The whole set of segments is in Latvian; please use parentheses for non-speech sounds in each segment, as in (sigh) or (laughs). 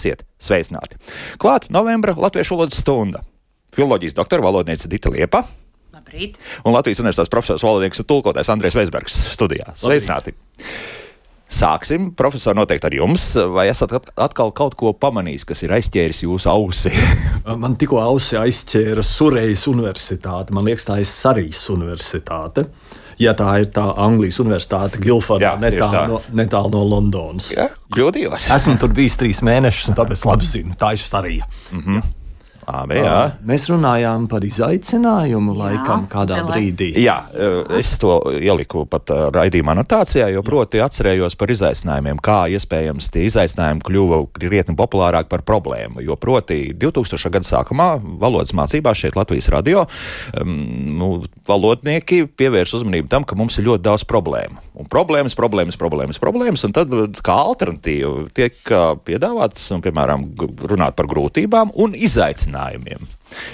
Esiet sveicināti! Klāt novembra latviešu valodas stunda. Filoloģijas doktora valodniece Dita Liepa. Labrīt. Un Latvijas universitātes profesors valodnieks un tulkotājs Andrēs Veisbergs studijā. Sveicināti! Sāksim, profesor, noteikti ar jums. Vai esat atkal kaut ko pamanījis, kas ir aizķēris jūsu ausi? (laughs) Man tikko ausi aizķēra Surējas universitāte. Man liekas, tā ir Sarijas universitāte. Ja tā ir tā Anglijas universitāte, Gilfordā, netālu no, netāl no Londonas. Jā, kļūdījos. Esmu tur bijis trīs mēnešus, un tāpēc labi zinu, tā ir Sarija. Mm -hmm. Jā. Labi, jā. Mēs runājām par izaicinājumu, jā, laikam, kādā brīdī. Jā, es to ieliku pat raidījuma anotācijā, jo proti atcerējos par izaicinājumiem, kā iespējams tie izaicinājumi kļuva krietni populārāk par problēmu. Jo proti 2000. gada sākumā valodas mācībās šeit Latvijas radio nu, valodnieki pievērš uzmanību tam, ka mums ir ļoti daudz problēmu. Un problēmas, problēmas, problēmas, problēmas, un tad kā alternatīva tiek piedāvāts, un, piemēram, runāt par grūtībām un izaicinājumiem izaicinājumiem.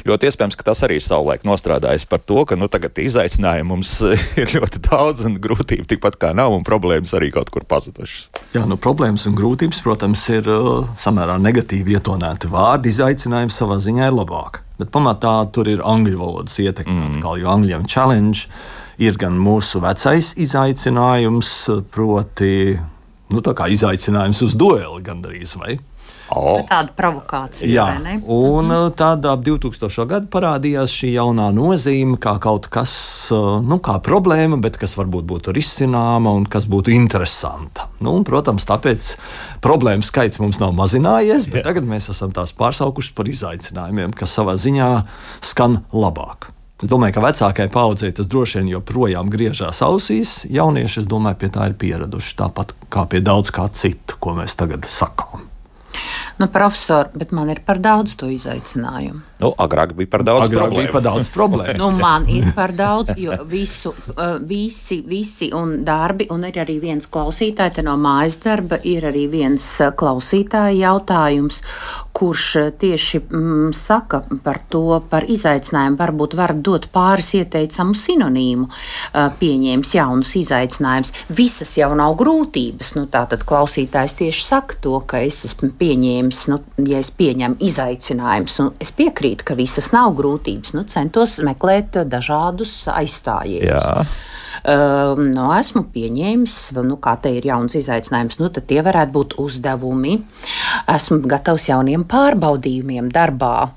Ļoti iespējams, ka tas arī savulaik nostrādājis par to, ka nu, tagad izaicinājumi mums (laughs) ir ļoti daudz un grūtību tikpat kā nav, un problēmas arī kaut kur pazudušas. Jā, nu, problēmas un grūtības, protams, ir uh, samērā negatīvi ietonēti vārdi. Izaicinājums savā ziņā ir labāk. Bet pamatā tur ir angļu valodas ietekme, mm. kā jau angļiem challenge. Ir gan mūsu vecais izaicinājums, proti, nu, izaicinājums uz dueli gandrīz vai ne? Oh. Tāda provokācija. Jā, un mhm. tad ap 2000. gadu parādījās šī jaunā nozīme, kā kaut kas, uh, nu, kā problēma, bet kas varbūt būtu risināma un kas būtu interesanta. Nu, un, protams, tāpēc problēmu skaits mums nav mazinājies, bet Jā. tagad mēs esam tās pārsaukuši par izaicinājumiem, kas savā ziņā skan labāk. Es domāju, ka vecākajai paudzei tas droši vien joprojām griežās ausīs. Jaunieši, es domāju, pie tā ir pieraduši tāpat kā pie daudz kā citu, ko mēs tagad sakām. Nu, profesor, bet man ir par daudz to izaicinājumu. Nu, agrāk bija par daudz agrāk problēmu. Par daudz problēmu. nu, man ir par daudz, jo visu, uh, visi, visi un darbi, un ir arī viens klausītājs no mājas darba, ir arī viens uh, klausītāja jautājums, kurš uh, tieši mm, saka par to, par izaicinājumu. Varbūt var dot pāris ieteicamu sinonīmu, pieņēmis jaunus izaicinājumus. Visas jau nav grūtības. Nu, tātad klausītājs tieši saka to, ka es esmu pieņēmis, nu, ja es pieņemu izaicinājumus, un es piekrītu, ka visas nav grūtības, nu, centos meklēt dažādus aizstājienus. Uh, nu, esmu pieņēmis, nu, kā te ir jauns izaicinājums, nu, tad tie varētu būt uzdevumi. Esmu gatavs jauniem pārbaudījumiem darbā,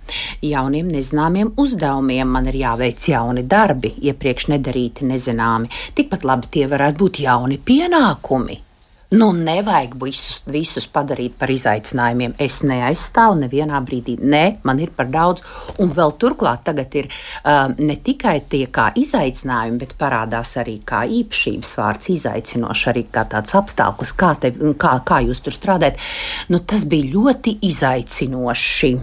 jauniem nezināmiem uzdevumiem. Man ir jāveic jauni darbi, iepriekš nedarīti, nezināmi. Tikpat labi tie varētu būt jauni pienākumi Nu, nevajag visus, visus padarīt par izaicinājumiem. Es neaizstāvu nevienā brīdī. Nē, man ir par daudz. Un vēl turklāt tagad ir uh, ne tikai tie kā izaicinājumi, bet parādās arī kā īpašības vārds izaicinošs, arī kā tāds apstākļus, kā, te, kā, kā jūs tur strādājat. Nu, tas bija ļoti izaicinoši.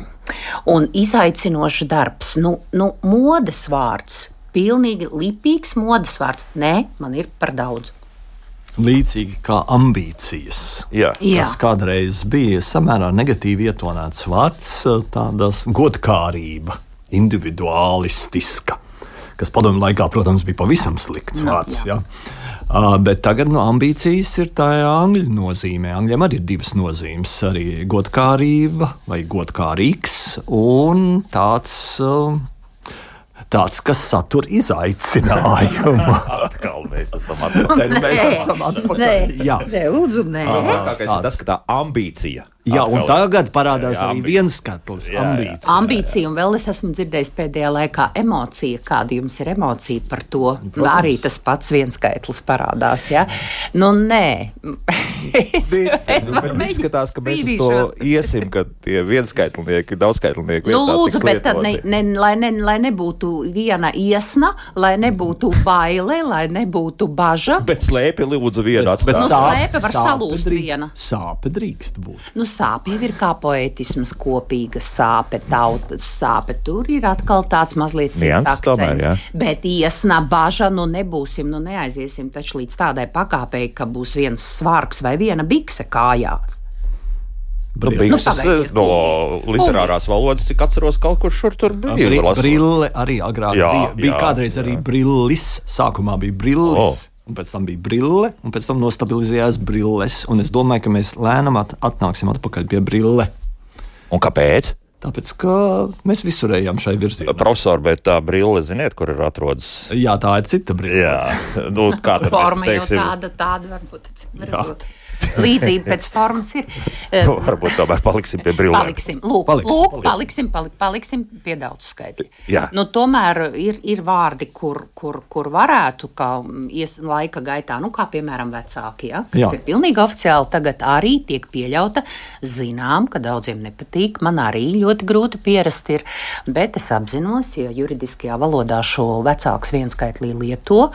Un izaicinošs darbs, nu, nu modes vārds, pilnīgi lipīgs modes vārds. Nē, man ir par daudz līdzīgi kā ambīcijas. Jā. Jā. Tas kādreiz bija samērā negatīvi ietonēts vārds, tādas godkārība, individuālistiska, kas padomju laikā, protams, bija pavisam slikts no, vārds. Jā. Jā. Uh, bet tagad no ambīcijas ir tā angļu nozīmē. Angļiem arī ir divas nozīmes. Arī godkārība vai godkārīgs un tāds. Uh, tāds, kas satur izaicinājumu. (laughs) Atkal mēs esam atpakaļ. mēs esam atpakaļ. Nē, Jā, nē, lūdzu, nē. Labākais ir tas, ka tā ambīcija Jā, un tagad parādās jā, arī viens skatlis, jā, ambīcija. Ambīcija, un vēl es esmu dzirdējis pēdējā laikā emocija. Kāda jums ir emocija par to? Protams. Arī tas pats viens skaitlis parādās. Ja? Nu, nē, (laughs) es, es nu, (laughs) izskatās, ka mēs uz to iesim, ka tie vienskaitlinieki, daudzskaitlinieki. Nu, lūdzu, bet tad ne, ne, lai, ne, lai nebūtu viena iesna, lai nebūtu baile, lai nebūtu baža. Bet slēpi lūdzu vienu atstāt. Bet, bet nu, slēpe var salūst viena. Sāpe drīkst būt. Nu, sāpe jau ir kā poetisms, kopīga sāpe, tautas sāpe. Tur ir atkal tāds mazliet cits akcents. Tomēr, jā. Bet iesna baža, nu nebūsim, nu neaiziesim taču līdz tādai pakāpei, ka būs viens svārks vai viena bikse kājās. Nu, Bikses, nu, no literārās valodas, cik atceros, kaut kur šur tur bija. Bri, brille arī agrāk jā, bija. Bija jā, kādreiz jā. arī brillis. Sākumā bija brillis. Oh. Un pēc tam bija brille, un pēc tam nostabilizējās brilles. Es domāju, ka mēs lēnām at atnāksim atpakaļ pie brille. Un kāpēc? Tāpēc, ka mēs visur ejam šai virzienā. Profesor, bet tā brille, ziniet, kur ir atrodas? Jā, tā ir cita brille. Jā, nu, kā tā forma jau tāda, tāda varbūt. Redzot. Līdzība pēc formas ir. (laughs) Nu, varbūt tomēr paliksim pie brīvības. Paliksim, lūk, paliks, lūk, paliks. paliksim, palik, paliksim pie daudz skaitļu. Nu, tomēr ir, ir vārdi, kur, kur, kur varētu, kā ies laika gaitā, nu, kā piemēram vecāki, ja, kas Jā. ir pilnīgi oficiāli, tagad arī tiek pieļauta. Zinām, ka daudziem nepatīk, man arī ļoti grūti pierast ir, bet es apzinos, ja juridiskajā valodā šo vecāks vienskaitlī lieto,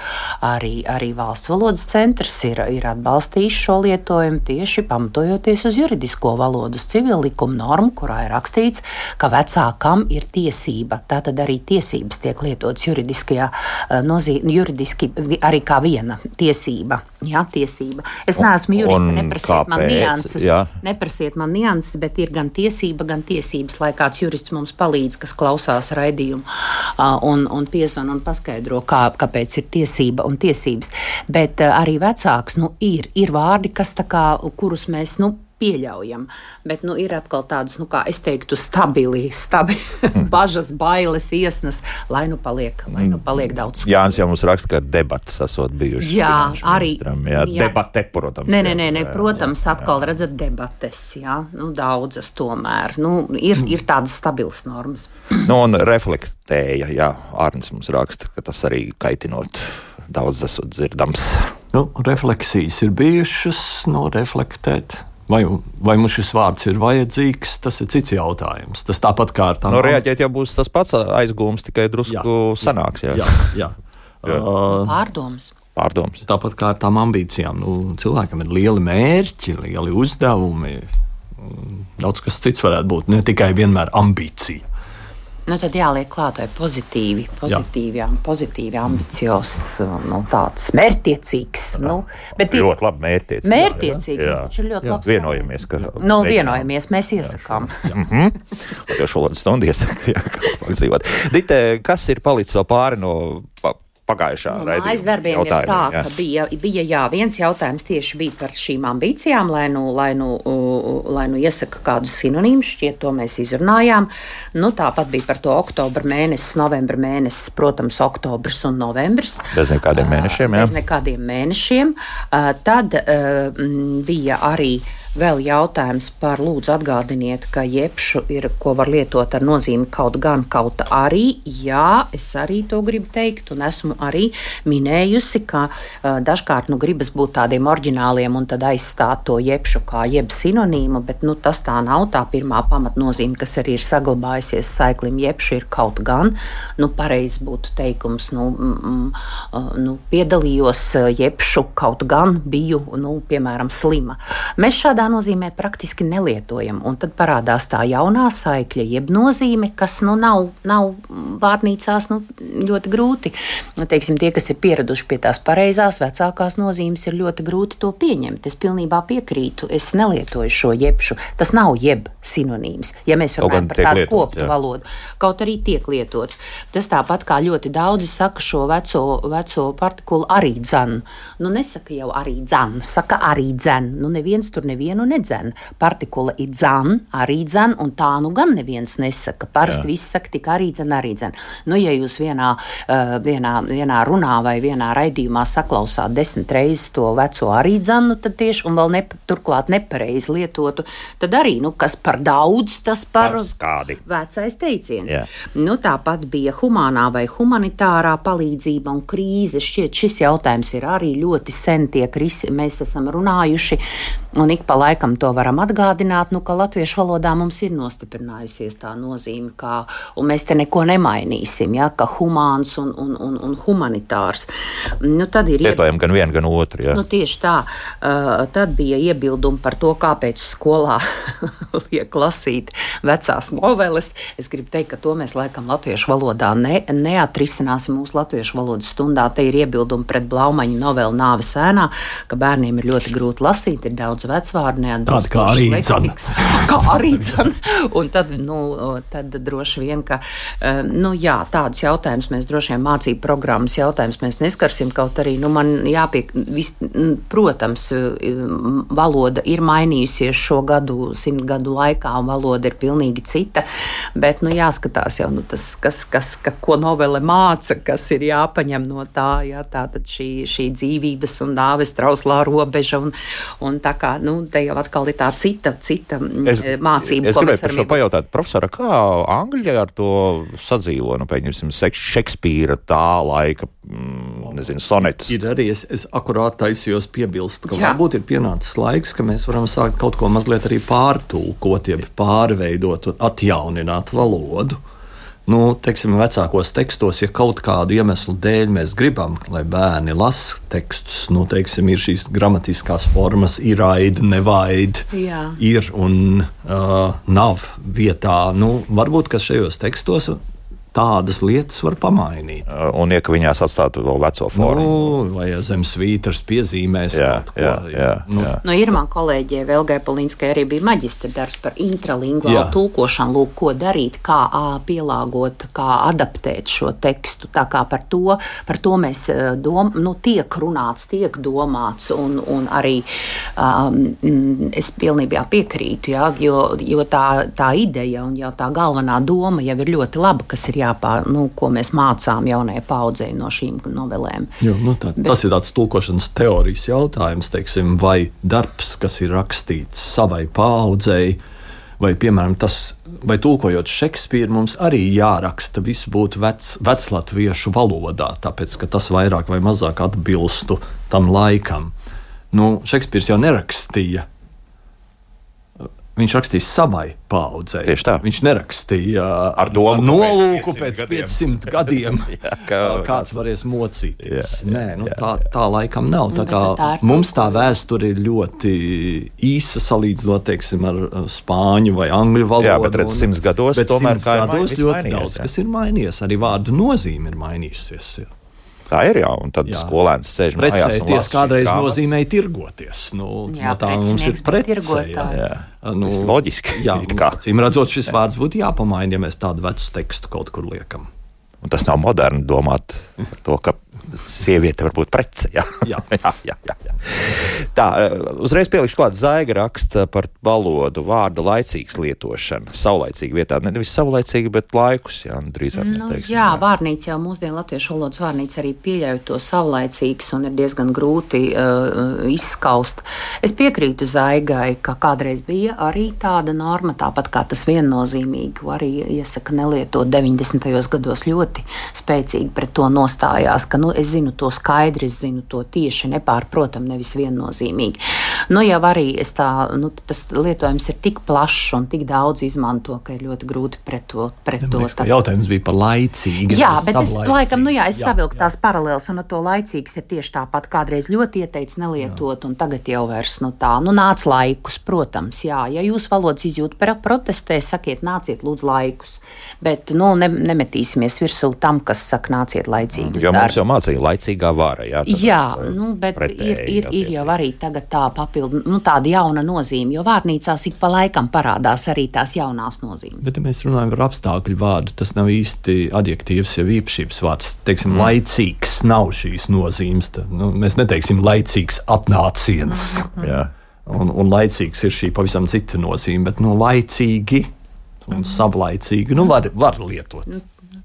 arī, arī valsts valodas centrs ir, ir atbalstījis šo lietojumu tieši pamatojoties uz juridisko valodu, uz civilu likumu normu, kurā ir rakstīts, ka vecākam ir tiesība. Tātad arī tiesības tiek lietotas juridiskajā eh, nozīmē, juridiski arī kā viena tiesība. Jā, tiesība. Es neesmu jurists, neprasiet man nianses. Jā. Neprasiet man nianses, bet ir gan tiesība, gan tiesības, lai kāds jurists mums palīdz, kas klausās raidījumu un, un piezvan un paskaidro, kā, kāpēc ir tiesība un tiesības. Bet arī vecāks nu, ir, ir vārdi, kas tā kā, kurus mēs. Nu, pieļaujam. Bet nu, ir atkal tādas, nu, kā es teiktu, stabili, stabili (laughs) bažas, bailes, iesnas, lai nu paliek, lai nu paliek daudz. Skaidrs. Jānis jau mums raksta, ka debatas esot bijušas. Jā, arī. Jā, jā, debate, protams. Nē, nē, nē, nē protams, jā, atkal jā. redzat debates, jā, nu, daudzas tomēr. Nu, ir, ir tādas stabilas normas. (clears throat) nu, un reflektēja, jā, Arnis mums raksta, ka tas arī kaitinot daudz esot dzirdams. Nu, refleksijas ir bijušas, no nu, reflektēt Vai, vai mums šis vārds ir vajadzīgs, tas ir cits jautājums. Tas tāpat kā ar tām. No reaģēt jau būs tas pats aizgūms, tikai drusku jā, sanāks. Jā, jā. jā. (laughs) jā. Uh, Pārdoms. Pārdoms. Tāpat kā ar tām ambīcijām. Nu, cilvēkam ir lieli mērķi, lieli uzdevumi. Daudz kas cits varētu būt, ne tikai vienmēr ambīcija. Nu, tad jāliek klātai pozitīvi, pozitīvi, jā. pozitīvi ambiciozs, nu, tāds mērķtiecīgs. Nu, bet ir ļoti labi mērķtiecīgs. Mērķtiecīgs, jā, jā. ļoti jā. labs. Vienojamies, ka. Nu, vienojamies, mēs iesakām. Mhm. Latviešu valodas stundu iesaka, (laughs) jā, kā dzīvot. Dite, kas ir palicis vēl pāri no pagājušā no, raidījuma. Aizdarbiem ir tā, jā. ka bija, bija jā, viens jautājums tieši bija par šīm ambīcijām, lai nu, lai nu, lai nu iesaka kādus sinonīmus, šķiet, to mēs izrunājām. Nu, tāpat bija par to oktobra mēnesis, novembra mēnesis, protams, oktobrs un novembris. Bez nekādiem mēnešiem, jā. Bez nekādiem mēnešiem. Tad bija arī Vēl jautājums par lūdzu atgādiniet, ka jebšu ir, ko var lietot ar nozīmi kaut gan, kaut arī. Jā, es arī to gribu teikt, un esmu arī minējusi, ka uh, dažkārt nu, gribas būt tādiem oriģināliem un tad aizstāt to jebšu kā jeb sinonīmu, bet nu, tas tā nav. Tā pirmā pamatnozīme, kas arī ir saglabājusies saiklim, jebšu ir kaut gan. Nu, pareizi būtu teikums, nu, mm, uh, nu, piedalījos jebšu kaut gan, biju, nu, piemēram, slima. Mēs šādā tādā nozīmē praktiski nelietojam. Un tad parādās tā jaunā saikļa, jeb nozīme, kas nu, nav, nav vārnīcās nu, ļoti grūti. Nu, teiksim, tie, kas ir pieraduši pie tās pareizās, vecākās nozīmes, ir ļoti grūti to pieņemt. Es pilnībā piekrītu. Es nelietoju šo jebšu. Tas nav jeb sinonīms. Ja mēs runājam par tādu koptu valodu, kaut arī tiek lietots. Tas tāpat kā ļoti daudzi saka šo veco, veco partikulu arī dzanu. Nu, nesaka jau arī dzanu, saka arī dzenu. Nu, neviens tur neviens nevienu nedzen. Partikula ir dzan, arī dzan, un tā nu gan neviens nesaka. Parasti viss saka tik arī dzan, arī dzan. Nu, ja jūs vienā, uh, vienā, vienā runā vai vienā raidījumā saklausāt desmit reizes to veco arī dzanu, tad tieši, un vēl ne, turklāt nepareizi lietotu, tad arī, nu, kas par daudz, tas par skādi. Vecais teiciens. Jā. Nu, tāpat bija humanā vai humanitārā palīdzība un krīze. Šķiet, šis jautājums ir arī ļoti sen tiek risi. Mēs esam runājuši, un ik pa laikam to varam atgādināt, nu, ka latviešu valodā mums ir nostiprinājusies tā nozīme, un mēs te neko nemainīsim, ja, ka humāns un, un, un, un humanitārs. Nu, tad ir lietojam gan vienu, gan otru. Ja. Nu, tieši tā. Uh, tad bija iebildumi par to, kāpēc skolā (laughs) liek lasīt vecās noveles. Es gribu teikt, ka to mēs laikam latviešu valodā ne, neatrisināsim mūsu latviešu valodas stundā. Te ir iebildumi pret Blaumaņa novelu Nāves ēnā, ka bērniem ir ļoti grūti lasīt, ir daudz vecvārdu, Kā arī dzana. (laughs) Kā arī dzana. Un tad, nu, tad droši vien, ka, eh, nu, jā, tādus jautājumus mēs droši vien mācību programmas jautājumus mēs neskarsim, kaut arī, nu, man jāpiek, vis, protams, eh, valoda ir mainījusies šo gadu, simt gadu laikā, un valoda ir pilnīgi cita, bet, nu, jāskatās jau, nu, tas, kas, kas, ka, ko novele māca, kas ir jāpaņem no tā, jā, tā tad šī, šī dzīvības un dāves trauslā robeža, un, un tā kā, nu, te jau atkal ir tā cita, cita mm, es, mācība. Es gribēju par šo pajautāt, profesora, kā Angļi ar to sadzīvo, nu, pieņemsim, Šekspīra tā laika, mm, nezinu, sonetus. Ir arī, es, es akurāt taisījos piebilst, ka Jā. varbūt ir pienācis laiks, ka mēs varam sākt kaut ko mazliet arī pārtulkot, jeb pārveidot, atjaunināt valodu nu, teiksim, vecākos tekstos, ja kaut kādu iemeslu dēļ mēs gribam, lai bērni lasa tekstus, nu, teiksim, ir šīs gramatiskās formas, ir aida, nevaid, Jā. ir un uh, nav vietā. Nu, varbūt šajos tekstos tādas lietas var pamainīt. Un, ja viņās atstātu to veco formu, nu, vai zem svītras piezīmēs jā, kaut ko. Jā, jā, nu. jā. Nu, ir man kolēģie Velgai Polinskai arī bija maģistra darbs par intralinguālu tulkošanu, lūk, ko darīt, kā pielāgot, kā adaptēt šo tekstu. Tā kā par to, par to mēs dom, nu, tiek runāts, tiek domāts, un, un arī um, es pilnībā piekrītu, jā, jo, jo tā, tā ideja un jau tā galvenā doma jau ir ļoti laba, kas ir jāpār, nu, ko mēs mācām jaunajai paudzei no šīm novelēm. Jo, nu, tā, Bet, tas ir tāds tulkošanas teorijas jautājums, teiksim, vai darbs, kas ir rakstīts savai paudzei, vai, piemēram, tas, vai tulkojot Šekspīru, mums arī jāraksta, viss būtu vec, veclatviešu valodā, tāpēc, ka tas vairāk vai mazāk atbilstu tam laikam. Nu, Šekspīrs jau nerakstīja Viņš rakstīja savai paudzei. Tieši tā. Viņš nerakstīja ar domu, nolūku pēc 500 gadiem, (laughs) jā, kā, kāds varēs mocīties. Jā, Nē, nu, jā, tā, tā laikam nav. Tā kā, tā mums tā vēsture ir ļoti īsa salīdzinot teiksim, ar spāņu vai angļu valodu. Jā, bet redz, simts gados tomēr gados ļoti mainījies, daudz jā. kas ir mainījies. Arī vārdu nozīme ir mainījusies. Jā. Tā ir jau, un tad jā. skolēns sēž mājās. Precēties kādreiz nozīmēja tirgoties. Nu, jā, no tā mums ir precēja. Nu, loģiski. Jā, (laughs) acīm redzot, šis vārds būtu jāpamaina, ja mēs tādu vecu tekstu kaut kur liekam. Un tas nav moderni domāt par to, ka sieviete var būt prece. Jā, jā. (laughs) jā, jā, jā, jā. Tā, eh, uzreiz pielikšu klāt zaiga raksta par valodu, vārda laicīgas lietošana. Saulaicīga vietā, nevis saulaicīga, bet laikus, jā, nu, drīzāk. Nu, teiksim, jā, jā, vārnīca jau mūsdienu latviešu valodas vārnīca arī pieļauj to saulaicīgs un ir diezgan grūti uh, izskaust. Es piekrītu zaigai, ka kādreiz bija arī tāda norma, tāpat kā tas viennozīmīgi, arī iesaka nelietot 90. gados ļoti spēcīgi pret to nostājās, ka, nu, es zinu to skaidri, es zinu to tieši nepārprotam, nevis viennozīmīgi. Nu, jau arī tā, nu, tas lietojums ir tik plašs un tik daudz izmanto, ka ir ļoti grūti pret to. Pret to tā... Jautājums bija par laicīgu. Jā, bet es laikam, nu jā, es jā, savilku jā. tās paralēlas, un ar to laicīgs ir tieši tāpat. Kādreiz ļoti ieteicis nelietot, jā. un tagad jau vairs nu, tā, nu nāc laikus, protams, jā. Ja jūs valodas izjūta protestē, sakiet, nāciet lūdzu laikus, bet, nu, ne, nemetīsimies virsū tam, kas saka, nāciet laicīgi. Jo mums jau mācīja laicīgā vara, jā. Jā, nu, bet pretēji, ir, ir, ir jau arī tagad tā papildu, nu, tāda jauna nozīme, jo vārnīcās ik pa laikam parādās arī tās jaunās nozīmes. Bet, ja mēs runājam par apstākļu vārdu, tas nav īsti adjektīvs, jau īpašības vārds. Teiksim, mm. laicīgs nav šīs nozīmes. Tad, nu, mēs neteiksim laicīgs atnāciens. Mm -hmm. Un, un laicīgs ir šī pavisam cita nozīme, bet nu, laicīgi un mm -hmm. savlaicīgi nu, var, var lietot.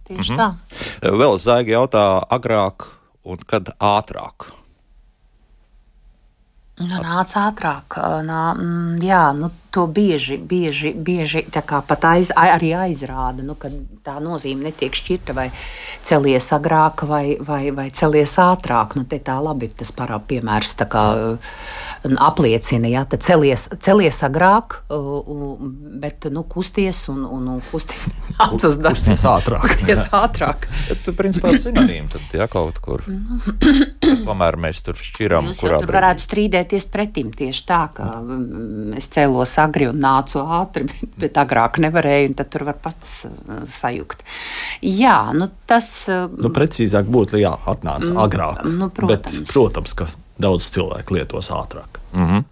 Tieši mm -hmm. tā. Vēl zāgi jautā agrāk un kad ātrāk. Nu, nāca ātrāk. Nā, mm, jā, nu, to bieži, bieži, bieži pat aiz, arī aizrāda, nu, tā nozīme netiek šķirta vai celies agrāk vai, vai, vai celies ātrāk. Nu, tā labi tas parāda piemērs. Kā, apliecina, ja tad celies, celies agrāk, bet nu, kusties un, un, un kusties (laughs) darbs ātrāk. Kusties ātrāk. Tu, principā, sinonīmi tad, ja kaut kur. (coughs) Tomēr mēs tur šķiram. Jūs jau tur brīdī. varētu strīdēties pretim tieši tā, ka es cēlos agri un nācu ātri, (laughs) bet, bet agrāk nevarēju, un tad tur var pats uh, sajukt. Jā, nu tas. Uh, nu, precīzāk būtu, jā, atnāca mm, agrāk. Nu, protams. Bet, protams, ka daudz cilvēku lietos ātrāk. Mm -hmm.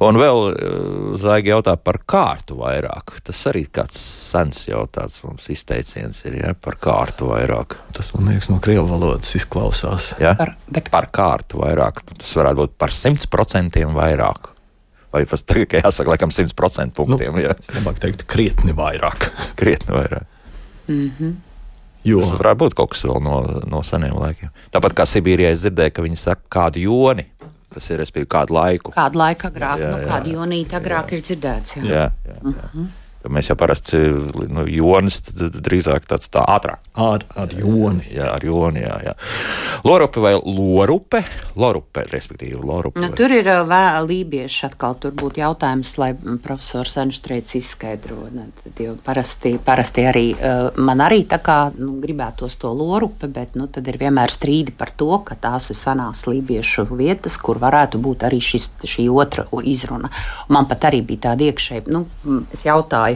Un vēl uh, Zvaigznes jautā par kārtu vairāk. Tas arī kāds sens jautājums mums izteiciens ir ja, par kārtu vairāk. Tas man liekas, no krievu valodas izklausās. Ja? Par, bet... par kārtu vairāk. Tas varētu būt par simt procentiem vairāk. Vai tas tagad jāsaka, laikam, simt procentu punktiem? Nu, ja? Es labāk teiktu, krietni vairāk. (laughs) krietni vairāk. Mm -hmm. Jo. Tas varētu būt kaut kas vēl no, no seniem laikiem. Tāpat kā Sibīrijā es dzirdēju, ka viņi saka, kādu joni. Tas ir, respektīvi, kādu laiku. Kādu laiku agrāk, jā, nu, jā, nu, kādu jonīti agrāk jā. ir dzirdēts. Jā, jā, jā. jā. Uh -huh. Mēs jau parasti nu, jonas drīzāk tāds tā ātrāk. Ar, ar joni. Jā, ar joni. Jā, jā. Lorupe vai lorupe? Lorupe, respektīvi, lorupe. Nu, tur ir vēl lībieši atkal. Tur būtu jautājums, lai profesors Enštreits izskaidro. Ne, parasti, parasti arī man arī tā kā nu, gribētos to lorupe, bet nu, tad ir vienmēr strīdi par to, ka tās ir senās lībiešu vietas, kur varētu būt arī šis, šī otra izruna. Man pat arī bija tāda iekšēja, nu, es jautāju,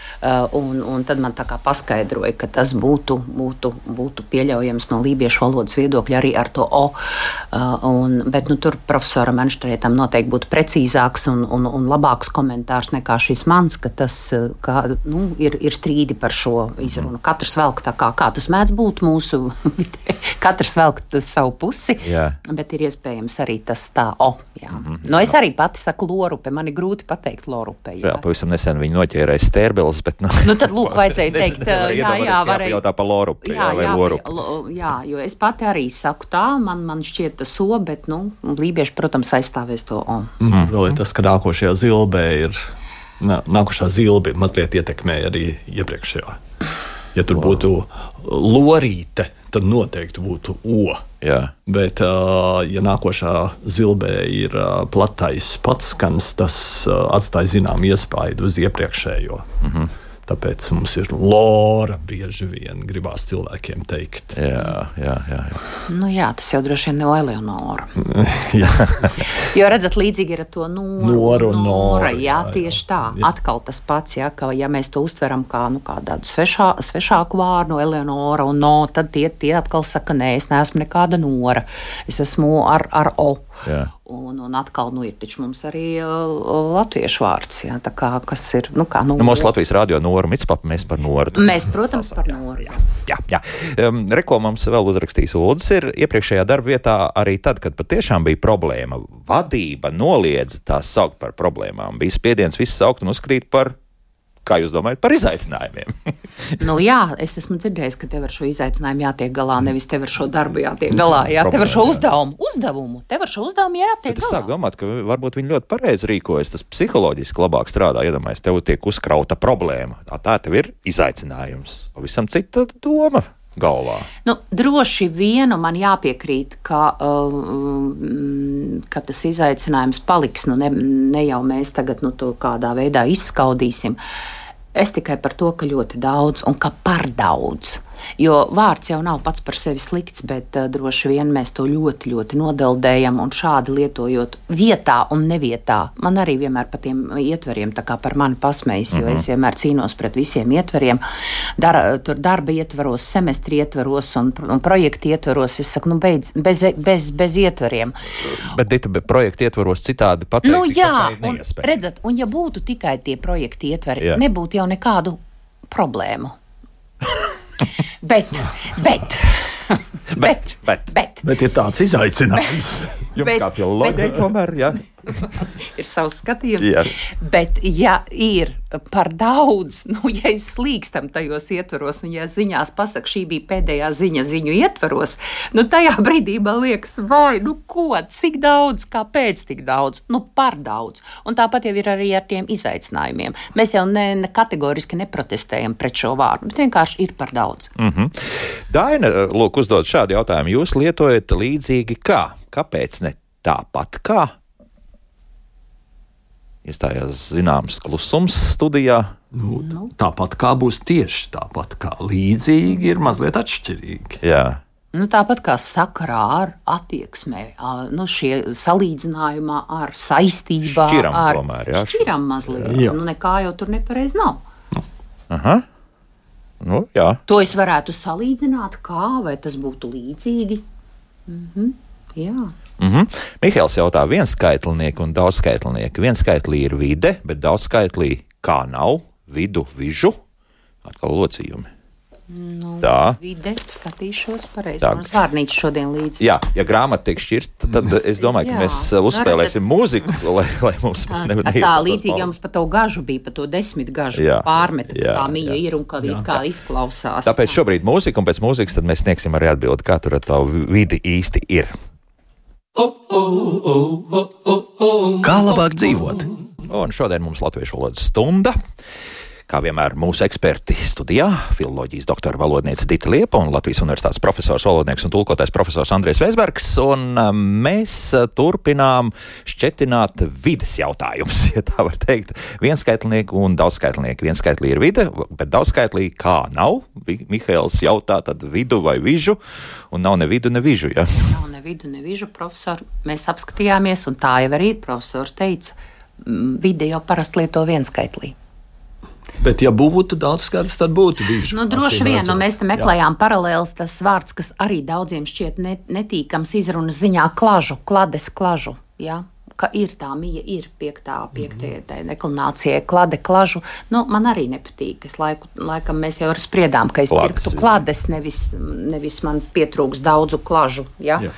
un, un tad man tā kā paskaidroja, ka tas būtu, būtu, būtu pieļaujams no lībiešu valodas viedokļa arī ar to O. Uh, un, bet nu, tur profesoram Enštrētam noteikti būtu precīzāks un, un, un labāks komentārs nekā šis mans, ka tas uh, kā, nu, ir, ir strīdi par šo izrunu. Mhm. Katrs velk tā kā, kā tas mēdz būt mūsu vidē. (laughs) Katrs velk savu pusi, jā. bet ir iespējams arī tas tā O. Jā. Mm -hmm. nu, es arī pati saku lorupe, man ir grūti pateikt lorupe. Jā, jā pavisam nesen viņi noķērēja stērbeles, bet. Nu, nu tad, lūk, (laughs) vajadzēja teikt, jā, jā, varēja. Jautā par lorupi, jā, jā, lorupi. jā, jo es pati arī saku tā, man, man šķiet tas so, bet, nu, lībieši, protams, aizstāvēs to O. Mm. Mm. Vēl ir tas, ka nākošajā zilbē ir, nākošā zilbe mazliet ietekmēja arī iepriekšējā. Ja tur wow. būtu lorīte, tad noteikti būtu O. Jā. Bet, ja nākošā zilbē ir platais pats skans, tas atstāja zinām iespaidu uz iepriekšējo. Mm -hmm. Tāpēc mums ir lora bieži vien gribās cilvēkiem teikt. Jā, jā, jā. jā. Nu, jā tas jau droši vien nav Eleonora. (laughs) jo redzat, līdzīgi ir ar to noru. Noru un nora. Jā, jā, tieši tā. Jā. Atkal tas pats, jā, ka ja mēs to uztveram kā, nu, kā tādu svešā, svešāku vārdu, Eleonora un no, tad tie, tie atkal saka, nē, es neesmu nekāda nora. Es esmu ar, ar O. Jā. Un, un atkal nu, ir mums arī uh, latviešu vārds. Jā, kā, kas ir? Nu, kā, nu, nu, mūsu Latvijas radio Nora Mitspapa, mēs par Noru. Mēs, protams, par Noru. Jā, jā. jā. Um, Reko mums vēl uzrakstījis Uldis ir iepriekšējā darba vietā arī tad, kad patiešām bija problēma. Vadība noliedza tās saukt par problēmām. Bija spiediens visu saukt un uzskatīt par Kā jūs domājat par izaicinājumiem? (laughs) nu, jā, es esmu dzirdējis, ka tev ar šo izaicinājumu jātiek galā, nevis tev ar šo darbu jātiek galā. Jā, tev ar šo uzdevumu, uzdevumu, tev ar šo uzdevumu jātiek galā. Es sāku domāt, ka varbūt viņi ļoti pareizi rīkojas. Tas psiholoģiski labāk strādā. Iedomājieties, tev tiek uzkrauta problēma. Tā, tā tev ir izaicinājums. Pavisam cita doma galvā? Nu, droši vienu man jāpiekrīt, ka, uh, ka tas izaicinājums paliks. Nu, ne, ne jau mēs tagad nu, to kādā veidā izskaudīsim. Es tikai par to, ka ļoti daudz un ka par daudz. Jo vārds jau nav pats par sevi slikts, bet uh, droši vien mēs to ļoti, ļoti nodeldējam un šādi lietojot vietā un nevietā. Man arī vienmēr par tiem ietveriem, tā kā par mani pasmējas, jo mm -hmm. es vienmēr cīnos pret visiem ietveriem. Dar, tur darba ietvaros, semestri ietvaros un, un projektu ietvaros. Es saku, nu beidz, bez, bez, bez ietveriem. Bet, Dita, bet projektu ietvaros citādi pateikt. Nu, jā, un, redzat, un ja būtu tikai tie projekti ietveri, jā. nebūtu jau nekādu problēmu. (laughs) bet, bet. Bet, bet, bet, bet ir tāds izaicinājums. Jums bet, kā filozofijai tomēr, jā. (laughs) ir savs skatījums. Jā. Bet, ja ir par daudz, (laughs) nu, ja es slīkstam tajos ietvaros, un ja ziņās pasaka, šī bija pēdējā ziņa ziņu ietvaros, nu, tajā (laughs) brīdī man liekas, vai, nu, ko, cik daudz, kāpēc tik daudz, nu, par daudz. Un tāpat jau ir arī ar tiem izaicinājumiem. Mēs jau ne, ne kategoriski neprotestējam pret šo vārdu, bet vienkārši ir par daudz. Mm -hmm. Daina, lūk, uzdod šādu jautājumu. Jūs lietojat līdzīgi kā? Kāpēc ne tāpat kā? Iestājās zināms klusums studijā. Nu. Tāpat kā būs tieši tāpat, kā līdzīgi ir mazliet atšķirīgi. Jā. Nu, tāpat kā sakarā ar attieksmē, nu, šie salīdzinājumā ar saistībā šķiram, ar tomēr, jā. šķiram mazliet. Jā. Nu, nekā jau tur nepareizi nav. Aha. Nu, jā. To es varētu salīdzināt, kā vai tas būtu līdzīgi. Mhm. Jā. Mm -hmm. Mihāls jautā, viens skaitlinieks un daudz skaitlinieki. Viens skaitlī ir vide, bet daudz skaitlī kā nav, vidu, vižu, atkal locījumi. Nu, tā. Vide skatīšos pareizi. Mums vārnīca šodien līdzi. Jā, ja grāmata tiek šķirta, tad es domāju, ka mēs uh, uzspēlēsim mūziku, lai, lai mums ne, ne tā līdzīgi jums par to gažu bija, par to desmit gažu jā, pārmeta, jā, tā mīja ir un kā, kā izklausās. Tāpēc šobrīd mūzika un pēc mūzikas tad mēs sniegsim arī atbildi, kā tur ar tavu vidi īsti ir. Kā labāk dzīvot? Un šodien mums latviešu valodas stunda. Kā vienmēr mūsu eksperti studijā - filozofijas doktora valodniece Dita Liepa un Latvijas Universitātes profesors, valodnieks un tulkotais profesors Andrēs Veisbergs. Un um, mēs uh, turpinām šķetināt vidas jautājumus, (laughs) ja tā var teikt. Vienskaitlnieki un daudzskaitlnieki. Vienskaitlī ir vide, bet daudzskaitlī kā nav. Mihails jautā, tad vidu vai vižu, un nav ne vidu, ne vižu. Ja? Nav ne vidu, ne vižu, profesor. Mēs apskatījāmies, un tā jau arī. Profesors teica, vide jau parasti lieto vienskaitlī. Bet, ja būtu daudz skaidrs, tad būtu bijis. Nu, droši vien, nu, mēs te meklējām paralēlus. Tas vārds, kas arī daudziem šķiet netīkams izrunas ziņā, klažu, klades klažu. Ja? Ka ir tā mija, ir piektā, piektajā mm. deklinācijā, klade, klažu. Nu, man arī nepatīk. Es laiku, laikam mēs jau spriedām, ka es Klades, pirktu klades, nevis, nevis man pietrūks daudzu klažu. Ja? Jā.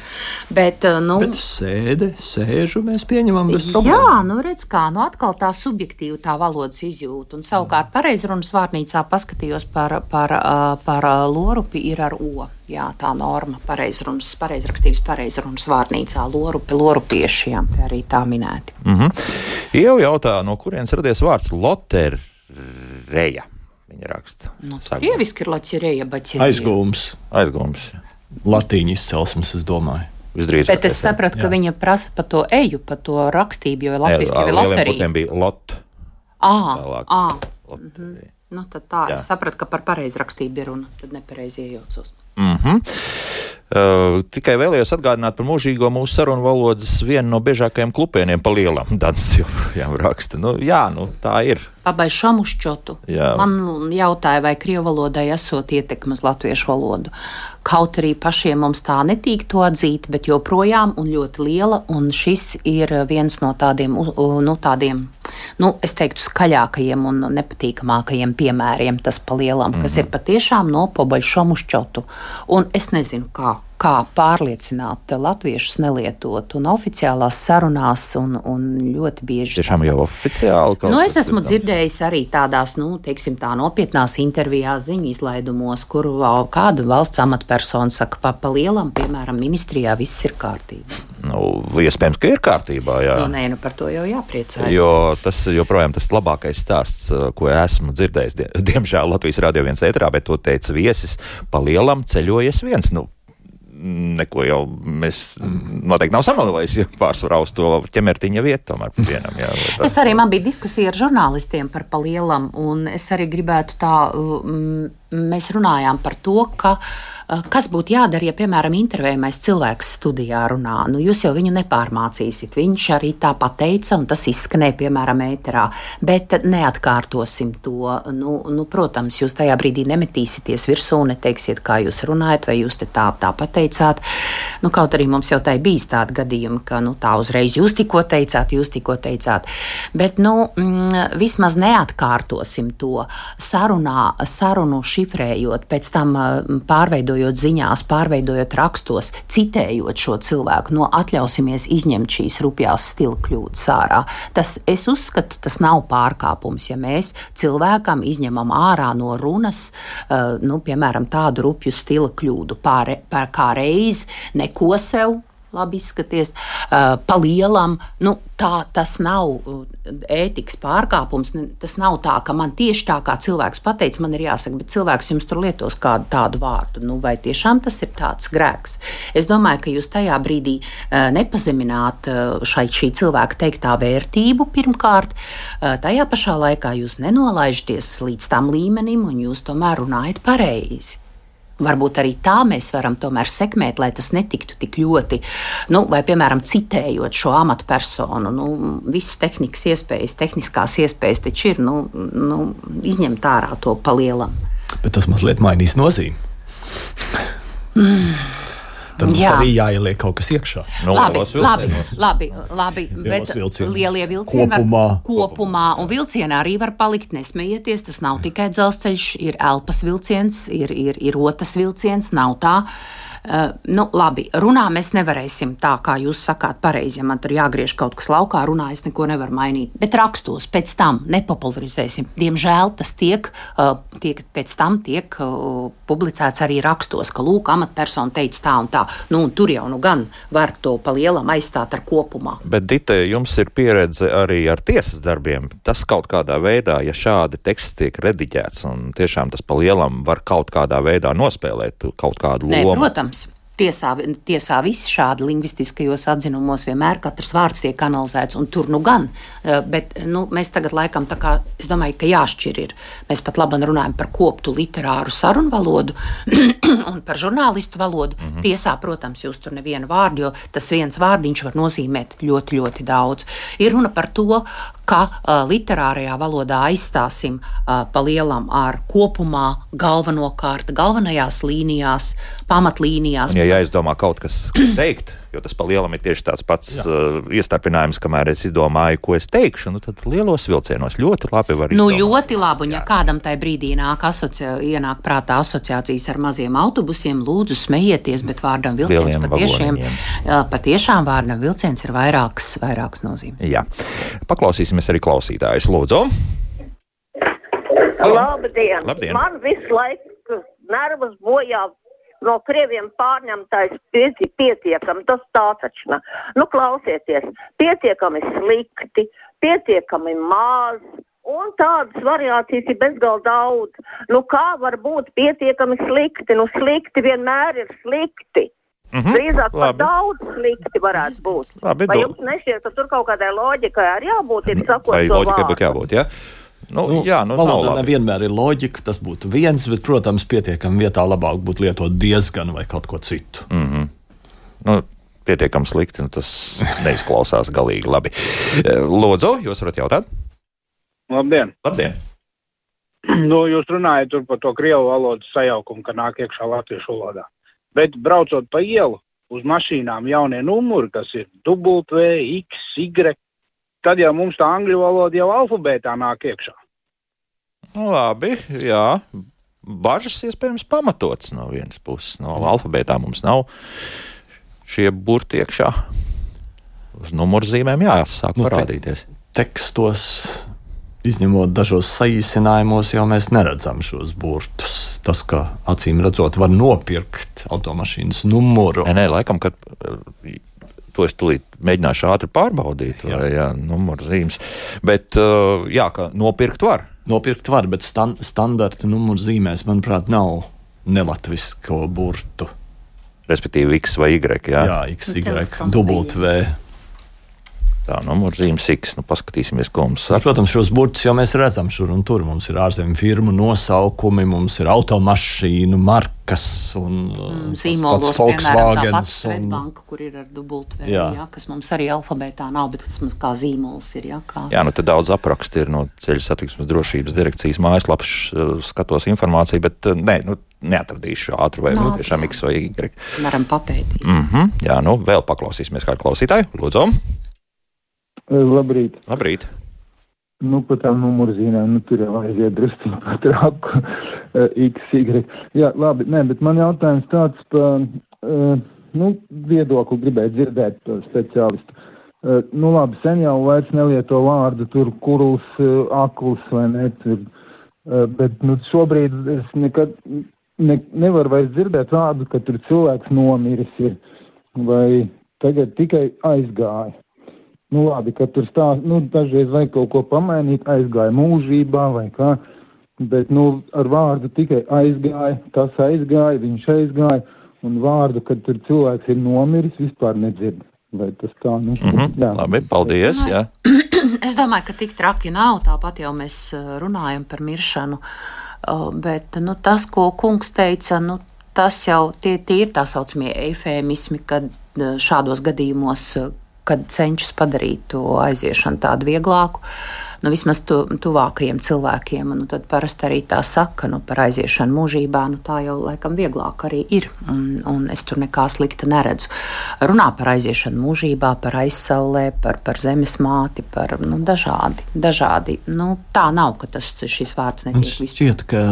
Bet, eh, nu, Bet sēde, sēžu mēs pieņemam bez problēmām. Jā, nu redz kā, nu atkal tā subjektīva tā valodas izjūta. Un savukārt pareizrunas vārnīcā paskatījos par, par, par, par lorupi ir ar o. Jā, tā norma pareizrunas, pareizrakstības pareizrunas vārnīcā lorupi, lorupieši, jā, arī tā minēti. Mm -hmm. Jau jautā, no kurienes radies vārds lotereja? Viņa raksta. Nu, Krieviski ir lotereja, bet aizgūms. Aizgūms. Latīņu izcelsmes, es domāju. Visdrīzāk. Bet es sapratu, ka jā. viņa prasa par to eju, par to rakstību, jo Latvijas ir loterija. bija lot. Ā, ā. Mhm. Nu, tad tā, jā. es sapratu, ka par pareizrakstību ir runa, tad nepareizi iejaucos. Mm -hmm. Uh, tikai vēlējos atgādināt par mūžīgo mūsu sarunu valodas vienu no biežākajiem klupieniem pa lielam. Dans joprojām raksta. Nu, jā, nu, tā ir. Pabai šamušķotu. Jā. Man jautāja, vai krievu valodai esot ietekme uz latviešu valodu. Kaut arī pašiem mums tā netīk to atzīt, bet joprojām un ļoti liela, un šis ir viens no tādiem, nu, tādiem nu, es teiktu, skaļākajiem un nepatīkamākajiem piemēriem, tas palielam, mm -hmm. kas ir patiešām no pobaļšomušķotu. Un es nezinu, kā kā pārliecināt latviešus nelietot, un oficiālās sarunās, un, un ļoti bieži. Tiešām jau oficiāli. Nu, es esmu dzirdējis arī tādās, nu, teiksim, tā nopietnās intervijās, ziņu izlaidumos, kur kāda valsts amatpersona saka, pa, pa lielam, piemēram, ministrijā viss ir kārtībā. Nu, iespējams, ka ir kārtībā. Jā. Nu, nē, nu par to jau jāpriecājas. Jo tas joprojām tas labākais stāsts, ko esmu dzirdējis, (laughs) diemžēl Latvijas radio viens ētrā, bet to teica viesis, pa lielam ceļojies viens. Nu, neko jau mēs noteikti nav samalojis, ja pārsvarā uz to ķemertiņa vietu tomēr vienam. Jā, tas... Es arī man bija diskusija ar žurnālistiem par palielam, un es arī gribētu tā, mēs runājām par to, ka Eh, kas būtu jādara, ja, piemēram, intervējamais cilvēks studijā runā? Nu, jūs jau viņu nepārmācīsiet. Viņš arī tā pateica, un tas izskanēja, piemēram, ēterā. Bet neatkārtosim to. Nu, nu, protams, jūs tajā brīdī nemetīsieties virsū, neteiksiet, kā jūs runājat, vai jūs tā, tā pateicāt. Nu, kaut arī mums jau tā bijis tāda gadījuma, ka nu, tā uzreiz jūs tikko teicāt, jūs tikko teicāt. Bet nu, mm, vismaz neatkārtosim to sarunā, sarunu šifrējot, pēc tam pārveidojot ziņās, pārveidojot rakstos, citējot šo cilvēku, no atļausimies izņemt šīs rupjās stila kļūdas ārā. Tas, es uzskatu, tas nav pārkāpums, ja mēs cilvēkam izņemam ārā no runas, nu, piemēram, tādu rupju stila kļūdu, pār, pār kā reiz neko sev labi izskaties, uh, pa lielam. Nu, tā tas nav ētikas pārkāpums. Tas nav tā, ka man tieši tā kā cilvēks pateica, man ir jāsaka, bet cilvēks jums tur lietos kādu tādu vārdu. Nu, vai tiešām tas ir tāds grēks? Es domāju, ka jūs tajā brīdī uh, nepazemināt šai, cilvēka teiktā vērtību pirmkārt. Tajā pašā laikā jūs nenolaižaties līdz tam līmenim, un jūs tomēr runājat pareizi. Varbūt arī tā mēs varam tomēr sekmēt, lai tas netiktu tik ļoti, nu, vai, piemēram, citējot šo amatpersonu. Nu, visas tehnikas iespējas, tehniskās iespējas taču ir nu, nu, izņemt ārā to palielam. Bet tas mazliet mainīs nozīmi. Mm tad mums Jā. arī jāieliek kaut kas iekšā. No, labi, labi, labi, labi, bet vilcieni. lielie vilcieni kopumā. var kopumā, un vilcienā arī var palikt nesmējieties. Tas nav tikai dzelzceļš, ir elpas vilciens, ir, ir, ir otrs vilciens, nav tā. Uh, nu, labi, runā mēs nevarēsim tā, kā jūs sakāt, pareizi. Ja man tur jāgriež kaut kas laukā, runā, es neko nevaru mainīt. Bet rakstos pēc tam nepopularizēsim. Diemžēl tas tiek, uh, tiek pēc tam tiek uh, publicēts arī rakstos, ka lūk, amatpersona teica tā un tā. Nu, un tur jau nu gan var to pa lielam aizstāt ar kopumā. Bet, Dita, jums ir pieredze arī ar tiesas darbiem. Tas kaut kādā veidā, ja šādi teksti tiek rediģēts un tiešām tas pa lielam var kaut kādā veidā nospēlēt kaut kādu Nē, lomu. Protams, Tiesā, tiesā viss šādi lingvistiskajos atzinumos vienmēr katrs vārds tiek analizēts, un tur nu gan. Eh, bet nu, mēs tagad laikam tā kā, es domāju, ka jāšķir ir. Mēs pat labi runājam par koptu literāru sarunu valodu (clears throat) un par žurnālistu valodu. Mm -hmm. Tiesā, protams, jūs tur nevienu vārdu, jo tas viens vārdiņš var nozīmēt ļoti, ļoti daudz. Ir runa par to, ka uh, literārajā valodā aizstāsim uh, pa lielam ar kopumā galvenokārt galvenajās līnijās, pamatlīnijās. Un, ja jāizdomā kaut kas teikt, jo tas pa lielam ir tieši tāds pats Jā. uh, iestarpinājums, kamēr es izdomāju, ko es teikšu, nu tad lielos vilcienos ļoti labi var izdomāt. Nu, ļoti labi, un ja Jā. kādam tajā brīdī nāk, asocia, ienāk prātā asociācijas ar maziem autobusiem, lūdzu smējieties, bet vārdam vilciens patiešām, patiešām vārdam vilciens ir vairāks, vairāks nozīmes. Jā, paklausīsimies arī klausītājus, lūdzu. Labdien! Labdien! Man visu laiku nervus bojā no krieviem pārņemtais pietiekami, tas tā taču nav. Nu, klausieties, pietiekami slikti, pietiekami maz. Un tādas variācijas ir bezgalīgi daudz. Nu, kā var būt pietiekami slikti? Nu, slikti vienmēr ir slikti. Mm -hmm. Drīzāk pat daudz slikti varētu būt. Labi, Vai jums nešķiet, ka tur kaut kādai loģikai arī jābūt? Ir sakot, Vai loģikai būtu jābūt? Ja? Nu, nu, jā, nu, valodā nevienmēr ir loģika, tas būtu viens, bet, protams, pietiekami vietā labāk būtu lietot diezgan vai kaut ko citu. Mm -hmm. nu, pietiekami slikti, nu, tas neizklausās galīgi labi. Lūdzu, jūs varat jautāt? Labdien! Labdien. Nu, jūs runājat par to krievu valodas sajaukumu, ka nāk iekšā latviešu valodā. Bet braucot pa ielu, uz mašīnām jaunie numuri, kas ir W, X, Y, tad jau mums tā angļu valoda jau alfabētā nāk iekšā. Nu, labi, jā. Bažas iespējams pamatotas no vienas puses. No alfabētā mums nav šie burti iekšā. Uz numurzīmēm jāsāk nu, parādīties. Te, tekstos, izņemot dažos saīsinājumos, jau mēs neredzam šos burtus. Tas, ka acīm redzot, var nopirkt automašīnas numuru. Nē, nē laikam, kad To es tūlīt mēģināšu ātri pārbaudīt, jā. vai jā, numuru zīmes. Bet, jā, ka nopirkt var. Nopirkt var, bet stan standarta numuru zīmēs, manuprāt, nav nelatvisko burtu. Respektīvi, X vai Y. Jā, jā X, Y, W. Tā numurzīmes X, nu paskatīsimies, ko mums saka. Protams, šos burtus jau mēs redzam šur un tur. Mums ir ārzemju firmu nosaukumi, mums ir automašīnu markas un mm, zīmolos, Volkswagen. Svetbanka, kur ir ar dubultvēju, jā. jā, kas mums arī alfabētā nav, bet tas mums kā zīmols ir. Jā, kā... jā nu tad daudz apraksti ir no ceļu satiksmes drošības direkcijas mājaslapas, skatos informāciju, bet nē, nu, neatradīšu ātri vai no, nu, tiešām X vai Y. Varam papētīt. Mm -hmm, jā, nu vēl paklausīsimies kādu klausītāju. Lūdzu! Labrīt. Labrīt. Nu, par tām numurzīmēm, nu, tur jau aiziet drusku (laughs) par traku. X, Y. Jā, labi, nē, bet man jautājums tāds par uh, nu, viedokli gribētu dzirdēt par speciālistu. Uh, nu, labi, sen jau vairs nelieto vārdu tur kurls, uh, akls vai ne. Tur, uh, bet nu, šobrīd es nekad ne, nevaru vairs dzirdēt vārdu, ka tur cilvēks nomiris ir. Vai tagad tikai aizgāja. Nu, labi, ka tur stāsta, nu, dažreiz vajag kaut ko pamainīt, aizgāja mūžībā vai kā. Bet nu, ar vārdu tikai aizgāja, tas aizgāja, viņš aizgāja. Un vārdu, kad tur cilvēks ir nomiris, vispār nedzird. Vai tas tā? Nu, Mm -hmm. jā. Labi, paldies. Jā. Es (clears throat) domāju, ka tik traki nav. Tāpat jau mēs eh, runājam par miršanu. Bet nu, tas, ko kungs teica, nu, tas jau tie, tie ir tā saucamie eifēmismi, kad eh, šādos gadījumos, kad cenšas padarīt to aiziešanu tādu vieglāku. Nu, vismaz tu, tuvākajiem cilvēkiem, nu, tad parasti arī tā saka nu, par aiziešanu mūžībā. Nu, tā jau laikam vieglāk arī ir, un, un es tur nekā slikta neredzu. Runā par aiziešanu mūžībā, par aizsaulē, par, par zemes māti, par nu, dažādi. dažādi. Nu, tā nav, ka tas šis vārds netiek vispār. šķiet, ka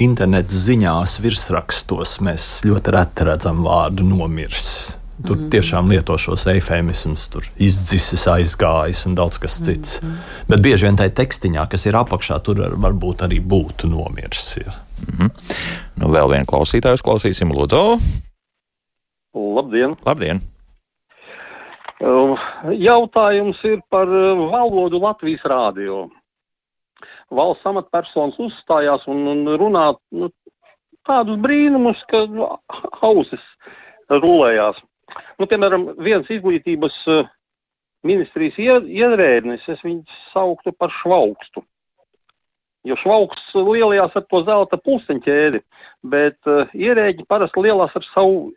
interneta ziņās virsrakstos mēs ļoti reti redzam vārdu nomirs. Tur mm -hmm. tiešām lieto šos eifēmismus, tur izdzisis, aizgājis un daudz kas cits. Mm -hmm. Bet bieži vien tajā tekstiņā, kas ir apakšā, tur ar- varbūt arī būtu nomiris. Ja. Nu, vēl vienu klausītāju uzklausīsim, Lūdzu. Labdien! Labdien! Uh, Jautājums ir par uh, valodu Latvijas rādio. Valsts amatpersonas uzstājās un, un runā nu, tādus brīnumus, ka nu, ausis rulējās. Nu, piemēram, viens izglītības uh, ministrijas ie- ierēdnis, es viņu sauktu par švaukstu. Jo švauksts lielajās ar to zelta puseņķēdi, bet uh, ierēģi parasti lielās ar savu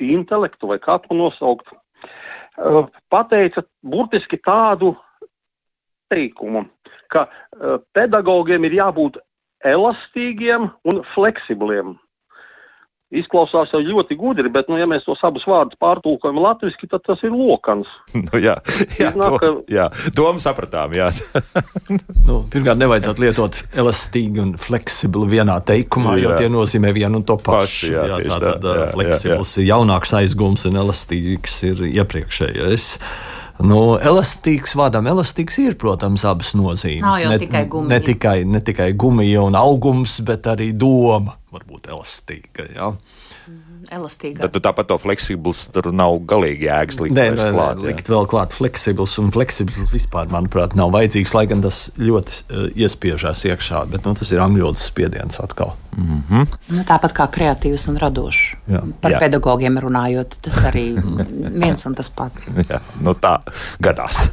intelektu vai kā to nosaukt. Uh, pateica burtiski tādu teikumu, ka uh, pedagogiem ir jābūt elastīgiem un fleksibliem. Izklausās jau ļoti gudri, bet, nu, ja mēs tos abus vārdus pārtulkojam latviešu, tad tas ir lokans. (laughs) Nu, jā, jā, Iznāk, to, jā, domu sapratām. Jā. (laughs) Nu, pirmkārt, nevajadzētu lietot elastīgi un fleksibli vienā teikumā, jo Jā. tie nozīmē vienu un to pašu. Paši, jā, tieši tā tā, tad jā, jā, fleksibls ir jaunāks aizgums un elastīgs ir iepriekšējais. Nu, elastīgs vārdam, elastīgs ir, protams, abas nozīmes. Nav jau ne, tikai gumija. ne tikai, ne tikai gumija un augums, bet arī doma var būt elastīga. Ja? Elastīgāk. Bet nu, tāpat to fleksibls tur nav galīgi jēgas likt. Nē, vairs nē, nē, klāt, jā. likt vēl klāt fleksibls, un fleksibls vispār, manuprāt, nav vajadzīgs, lai gan tas ļoti uh, iespiežās iekšā, bet nu, tas ir angļu valodas spiediens atkal. Nu, tāpat kā kreatīvs un radošs. Jā. Par Jā. pedagogiem runājot, tas arī viens un tas pats. (laughs) Jā, nu tā gadās.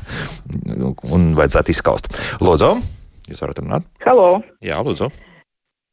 Nu, Un vajadzētu izskaust. Lūdzu, jūs varat runāt? Halo! Jā, lūdzu.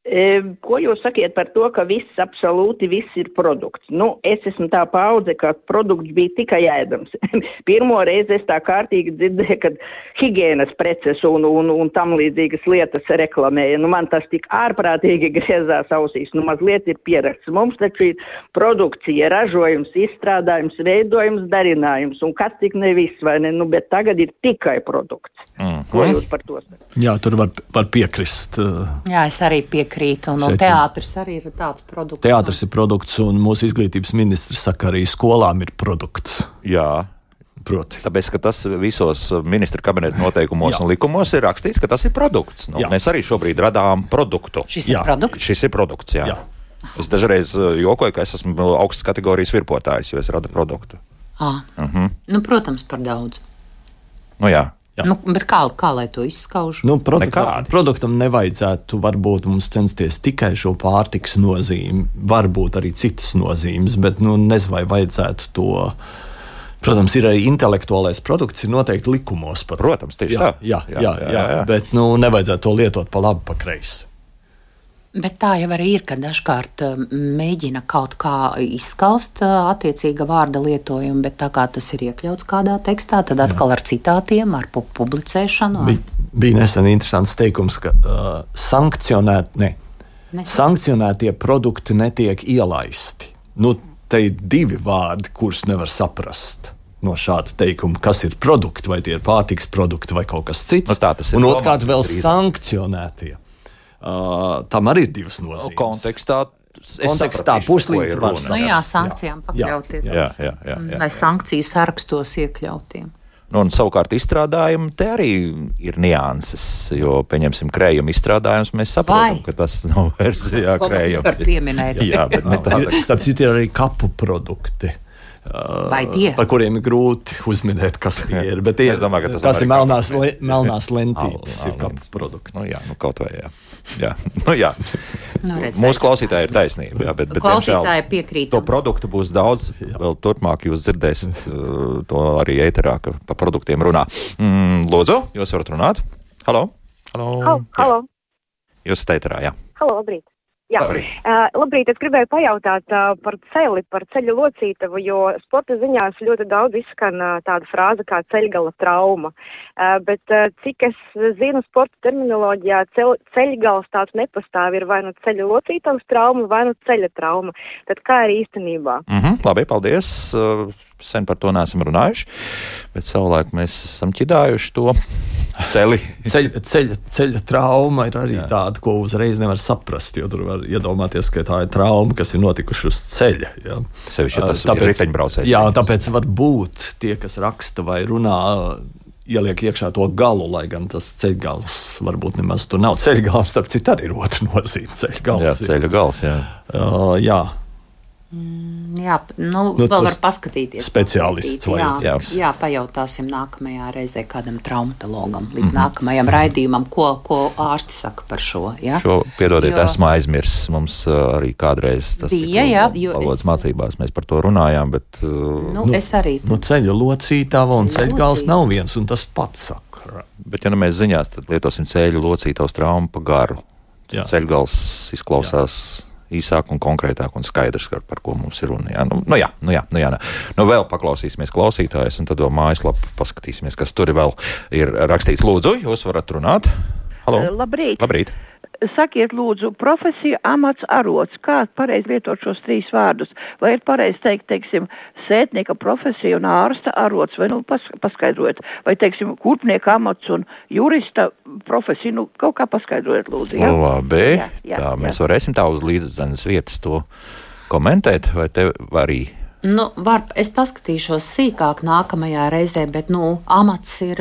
Ko jūs sakiet par to, ka viss, absolūti viss ir produkts? Nu, es esmu tā paudze, ka produkts bija tikai ēdams. (laughs) Pirmo reizi es tā kārtīgi dzirdēju, kad higiēnas preces un, un, un tam līdzīgas lietas reklamēja. Nu, man tas tik ārprātīgi (laughs) griezās ausīs. Nu, mazliet ir pierasts. Mums taču ir produkcija, ražojums, izstrādājums, veidojums, darinājums. Un kas tik nevis, vai ne? Nu, bet tagad ir tikai produkts. Mm. Ko jūs par to sakat? Jā, tur var, var piekrist. uh, Jā, es arī piekrītu. Un, un Šeit- teātris arī ir tāds produkts. Teātris ir produkts, un mūsu izglītības ministrs saka, arī skolām ir produkts. Jā. Proti. Tāpēc, ka tas visos ministra kabineta noteikumos un likumos ir rakstīts, ka tas ir produkts. Nu, Jā. mēs arī šobrīd radām produktu. Šis Jā. ir produkts. Šis ir produkts, jā. Jā. Es dažreiz uh, jokoju, ka es esmu augstas kategorijas virpotājs, jo es radu produktu. À, uh -huh. nu, protams, par daudz. Nu, jā. Jā. Nu, bet kā, kā lai to izskauž? Nu, produktam, produktam nevajadzētu varbūt mums censties tikai šo pārtiks nozīmi, varbūt arī citas nozīmes, bet nu, nezinu, vai vajadzētu to. Protams, ir arī intelektuālais produkts, ir noteikti likumos par Protams, tieši jā, tā. Jā, jā, jā, jā, jā, jā. bet nu, nevajadzētu to lietot pa labi, pa kreisi. Bet tā jau arī ir, ka dažkārt um, mēģina kaut kā izskaust uh, attiecīga vārda lietojumu, bet tā kā tas ir iekļauts kādā tekstā, tad atkal ar citātiem, ar pu publicēšanu. ar- Bija, bija nesen interesants teikums, ka uh, sankcionēt, ne, Nesen. sankcionētie produkti netiek ielaisti. Nu, te ir divi vārdi, kurus nevar saprast. No šāda teikuma, kas ir produkti, vai tie ir pārtiks produkti vai kaut kas cits. Nu, tā tas ir Un otrkārt, vēl sankcionētie. Uh, tam arī ir divas nozīmes. Kontekstā. es Kontekstā sapratīšu, puslīdz ir var runa. Nu, jā, jā, sankcijām jā, pakļautie. Jā, jā, jā, jā. Vai sankciju sarakstos iekļautiem. Nu, un savukārt izstrādājumi te arī ir nianses, jo, pieņemsim, krējuma izstrādājums, mēs saprotam, Vai? ka tas nav (laughs) vairs pieminēt? Jā, bet (laughs) ne Ir- tāda. Starp citu, ir arī kapu produkti. Par kuriem ir grūti uzminēt, kas tie ir. Bet tie, Es domāju, ka tas tas ir melnās, le, melnās lentītes, ir kā al- produkti. Nu, jā, nu, kaut vai jā. Jā. Nu, jā. Nu, redz, Mūsu klausītāji ir taisnība. Jā, bet, bet, Klausītāji piekrīt. To produktu būs daudz. Vēl turpmāk jūs dzirdēsiet uh, to arī ēterā, ka par produktiem runā. Mm, lūdzu, jūs varat runāt. Halo! Halo! Halo, halo, Jūs esat ēterā, jā. halo labrīt. Jā. Labrīt. Uh, labrīt, es gribēju pajautāt uh, par celi, par ceļu locītavu, jo sporta ziņās ļoti daudz izskan uh, tāda frāze kā ceļgala trauma. Uh, bet uh, cik es zinu, sporta terminoloģijā ceļ, ceļgals tāds nepastāv, ir vai nu ceļa locītavas trauma, vai nu ceļa trauma. Tad kā ir īstenībā? Mm -hmm, labi, paldies. Uh, Sen par to neesam runājuši, bet savulaik mēs esam ķidājuši to celi. Ceļa, ceļa, ceļa trauma ir arī Jā. tāda, ko uzreiz nevar saprast. Jo tur var iedomāties, ka tā ir trauma, kas ir notikusi uz ceļa. Jā. Sevišķi, ja tas ir riteņbraucējs. Jā, tāpēc var būt tie, kas raksta vai runā. Ieliek iekšā to galu, lai gan tas ceļgals varbūt nemaz tur nav. Ceļgals, starp citu, arī ir otra nozīme. Ceļgals. Jā, ceļa gals. Jā. Uh, jā. Jā, nu, Nu, nu, vēl var paskatīties. speciālists papētīt, jā, jā, pajautāsim nākamajā reizē kādam traumatologam, līdz mm. -hmm. nākamajam raidījumam, ko, ko ārsti saka par šo. Ja? Šo, piedodiet, Jo- esmu aizmirsis. Mums uh, arī kādreiz tas Bija, jā, jo valodas es- mācībās mēs par to runājām. Bet, uh, Nu, es arī. Nu, ceļa locītava un ceļgals nav viens un tas pats sakarā. bet, ja nu mēs ziņās, tad lietosim ceļu locītavas traumu pa garu. Jā. Ceļgals izklausās. Īsāk un konkrētāk, un skaidrs, par, par ko mums ir runa. Jā, nu, nu jā, nu jā, nu jā. Nu. Nu vēl paklausīsimies klausītājus, un tad vēl mājaslapu paskatīsimies, kas tur vēl ir rakstīts. Lūdzu, jūs varat runāt. Halo! Labrīt. Labrīt. Sakiet, lūdzu, profesija, amats, arots. Kā pareizi lietot šos trīs vārdus? Vai ir pareizi teikt, teiksim, sētnieka profesija un ārsta arots, vai nu pas, paskaidrojiet, vai, teiksim, kurpnieka amats un jurista profesija, nu kaut kā paskaidrojiet, lūdzu. Ja? Labi. Jā, jā, tā, mēs jā. varēsim tā uz līdzzemes vietas to komentēt, vai te arī. Nu, var, es paskatīšos sīkāk nākamajā reizē, bet nu, amats ir.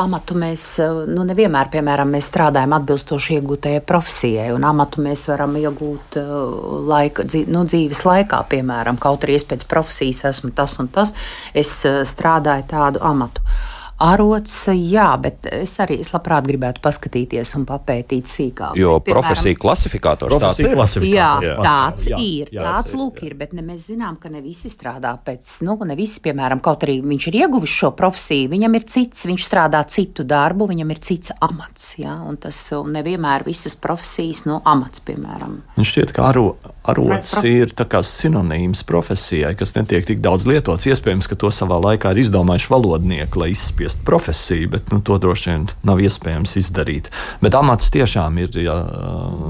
Amatu mēs uh, nu, nevienmēr, piemēram, mēs strādājam atbilstoši iegūtajai profesijai, un amatu mēs varam iegūt uh, laika, nu, dzīves laikā, piemēram, kaut arī es pēc profesijas esmu tas un tas, es uh, strādāju tādu amatu. Arots, jā, bet es arī es labprāt gribētu paskatīties un papētīt sīkāk. Jo Bet, piemēram, profesija klasifikators tāds Profesija ir. klasifikātors. Jā, Jā. tāds Jā, ir. jā, tāds jā, lūk jā. ir, bet ne, mēs zinām, ka ne visi strādā pēc, nu, ne visi, piemēram, kaut arī viņš ir ieguvis šo profesiju, viņam ir cits, viņš strādā citu darbu, viņam ir cits amats, jā, un tas un nevienmēr visas profesijas, nu, amats, piemēram. Man šķiet, ka aro, arots Prof- ir tā kā sinonīms profesijai, kas netiek tik daudz lietots. Iespējams, ka to savā laikā ir izdomājuši valodnieki, lai izspiestu profesiju, bet nu, to droši vien nav iespējams izdarīt. Bet amats tiešām ir, jā,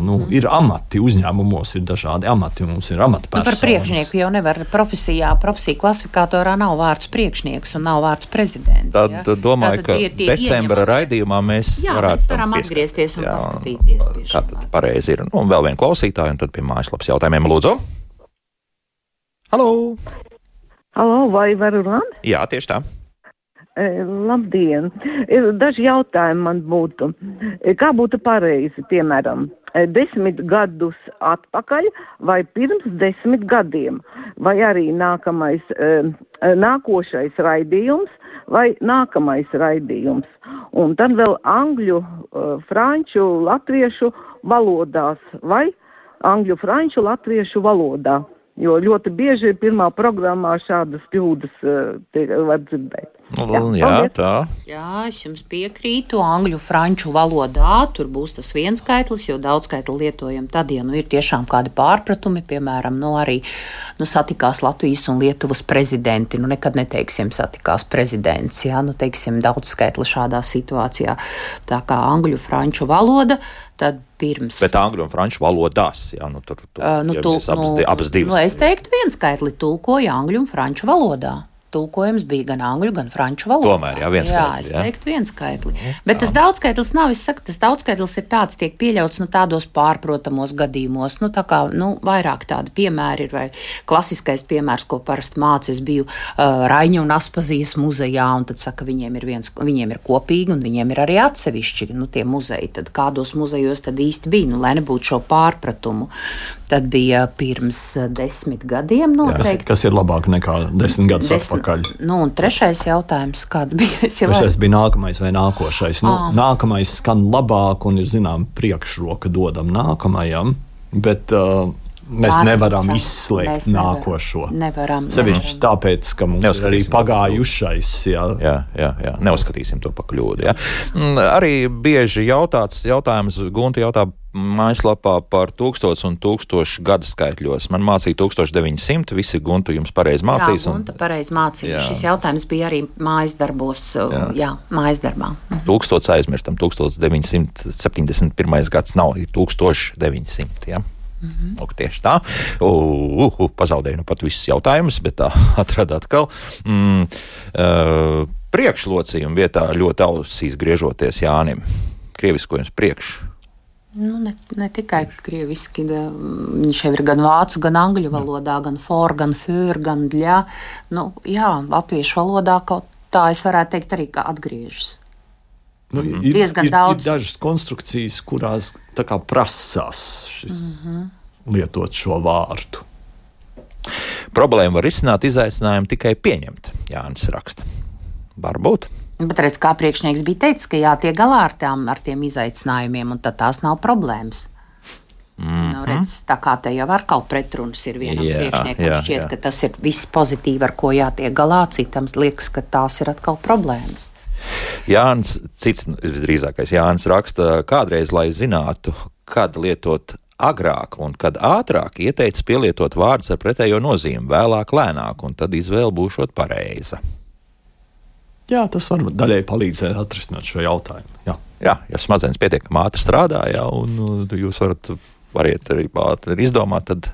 nu, ir amati. Uzņēmumos ir dažādi amati, un mums ir Nu, amatpersonas. par priekšnieku jau nevar profesijā, profesiju klasifikatorā nav vārds priekšnieks un nav vārds prezidents. Tad jā. domāju, Tātad ka tie tie decembra ieņemamie. raidījumā mēs Jā, varētu mēs varam atgriezties un Jā, paskatīties šī tad pareizi ir? Nu, un vēl viena klausītāja, un tad pie mājaslapas jautājumiem lūdzu. Halo! Halo, vai varu runāt? Jā, tieši tā. E, labdien! E, Daži jautājumi man būtu. E, Kā būtu pareizi, piemēram, desmit gadus atpakaļ vai pirms desmit gadiem? Vai arī nākamais, nākošais raidījums vai nākamais raidījums? Un tad vēl angļu, franču, latviešu valodās vai angļu, franču, latviešu valodā. Jo ļoti bieži ir pirmā programmā šādas kļūdas, tiek- var dzirdēt. Nu, jā, paldies. tā. Jā, es jums piekrītu. Angļu, franču valodā tur būs tas viens skaitlis, jo daudz skaitli lietojam tad, ja nu ir tiešām kādi pārpratumi, piemēram, nu arī nu, satikās Latvijas un Lietuvas prezidenti. Nu, nekad neteiksim satikās prezidents, jā, nu, teiksim daudz skaitli šādā situācijā. Tā kā angļu, franču valoda, tad pirms. Bet angļu un franču valodās. Jā, nu, tur, tur, Uh, nu, ja tul, mēs abas, nu, abas divas. Nu, es teiktu, viens skaitli tulkoja angļu un franču valodā. Tulkojums bija gan angļu, gan franču valodā. Tomēr, jā, viens jā, skaitlis, es jā. teiktu, viens skaitlis. Bet tas daudzskaitlis nav, es saku, tas daudzskaitlis ir tāds, tiek pieļauts nu, tādos pārprotamos gadījumos. Nu, tā kā nu, vairāk tādi piemēri ir, vai klasiskais piemērs, ko parasti mācīs, biju uh, Raņa un Aspazijas muzejā, un tad saka, viņiem ir, viens, viņiem ir kopīgi, un viņiem ir arī atsevišķi nu, tie muzeji. Tad kādos muzejos tad īsti bija, nu, lai nebūtu šo pārpratumu. Tad bija pirms uh, desmit gadiem Kas, noteikti. kas ir labāk nekā desmit gadus Desmit- atpakaļ? Nu, un trešais jautājums, kāds bija? Trešais bija nākamais vai nākošais. Nu, Ā. nākamais skan labāk un ir zinām priekšroka dodam nākamajam, bet uh, mēs Pārticam. nevaram izslēgt Mēs nevaram. nākošo. Nevaram, Sevišķi tāpēc, ka mums ir arī pagājušais. Jā. Jā, jā, jā. neuzskatīsim to par kļūdu. Jā. Mm, Arī bieži jautāts, jautājums, Gunte jautā mājaslapā par tūkstoš un tūkstošu gadu skaitļos. Man mācīja 1900, visi Guntu jums pareizi mācīs. Jā, un un pareizi mācīja. Jā. Šis jautājums bija arī mājas darbos, jā, jā mājas darbā. Tūkstots aizmirstam, 1971. gads nav, ir 1900. Ja? -hmm. Lūk, tieši tā. Uh, uh, uh, pazaudēju nu pat visus jautājumus, bet tā (laughs) atradu atkal. Mm, uh, priekšlocījuma vietā ļoti ausīs griežoties Jānim. Krieviskojums priekš. Nu, ne, ne tikai krieviski, viņš jau ir gan vācu, gan angļu valodā, gan for, gan für, gan dļā. Nu, jā, latviešu valodā kaut tā es varētu teikt arī, atgriežas. Nu, ir, Diezgan ir, daudz. ir dažas konstrukcijas, kurās kā prasās šis, mm -hmm. lietot šo vārdu. Problēma var izsnākt, izaicinājumu tikai pieņemt. Jānis raksta. Varbūt. Bet redz, kā priekšnieks bija teicis, ka jātiek galā ar, tām, ar tiem izaicinājumiem, un tad tās nav problēmas. Mm -hmm. nu, redz, tā kā te jau ar kaut pretrunas ir vienam Jā, priekšniekam, jā, šķiet, jā. ka tas ir viss pozitīvi, ar ko jātiek galā, citam liekas, ka tās ir atkal problēmas. Jānis, cits drīzākais Jānis raksta, kādreiz, lai zinātu, kad lietot agrāk un kad ātrāk, ieteicis pielietot vārdus ar pretējo nozīmi, vēlāk lēnāk, un tad izvēle būšot pareiza. Jā, tas var daļai palīdzēt atrisināt šo jautājumu. Jā. Jā, ja smadzenes pietiekami ātri strādā, jā, un uh, jūs varat variet arī ātri izdomāt, tad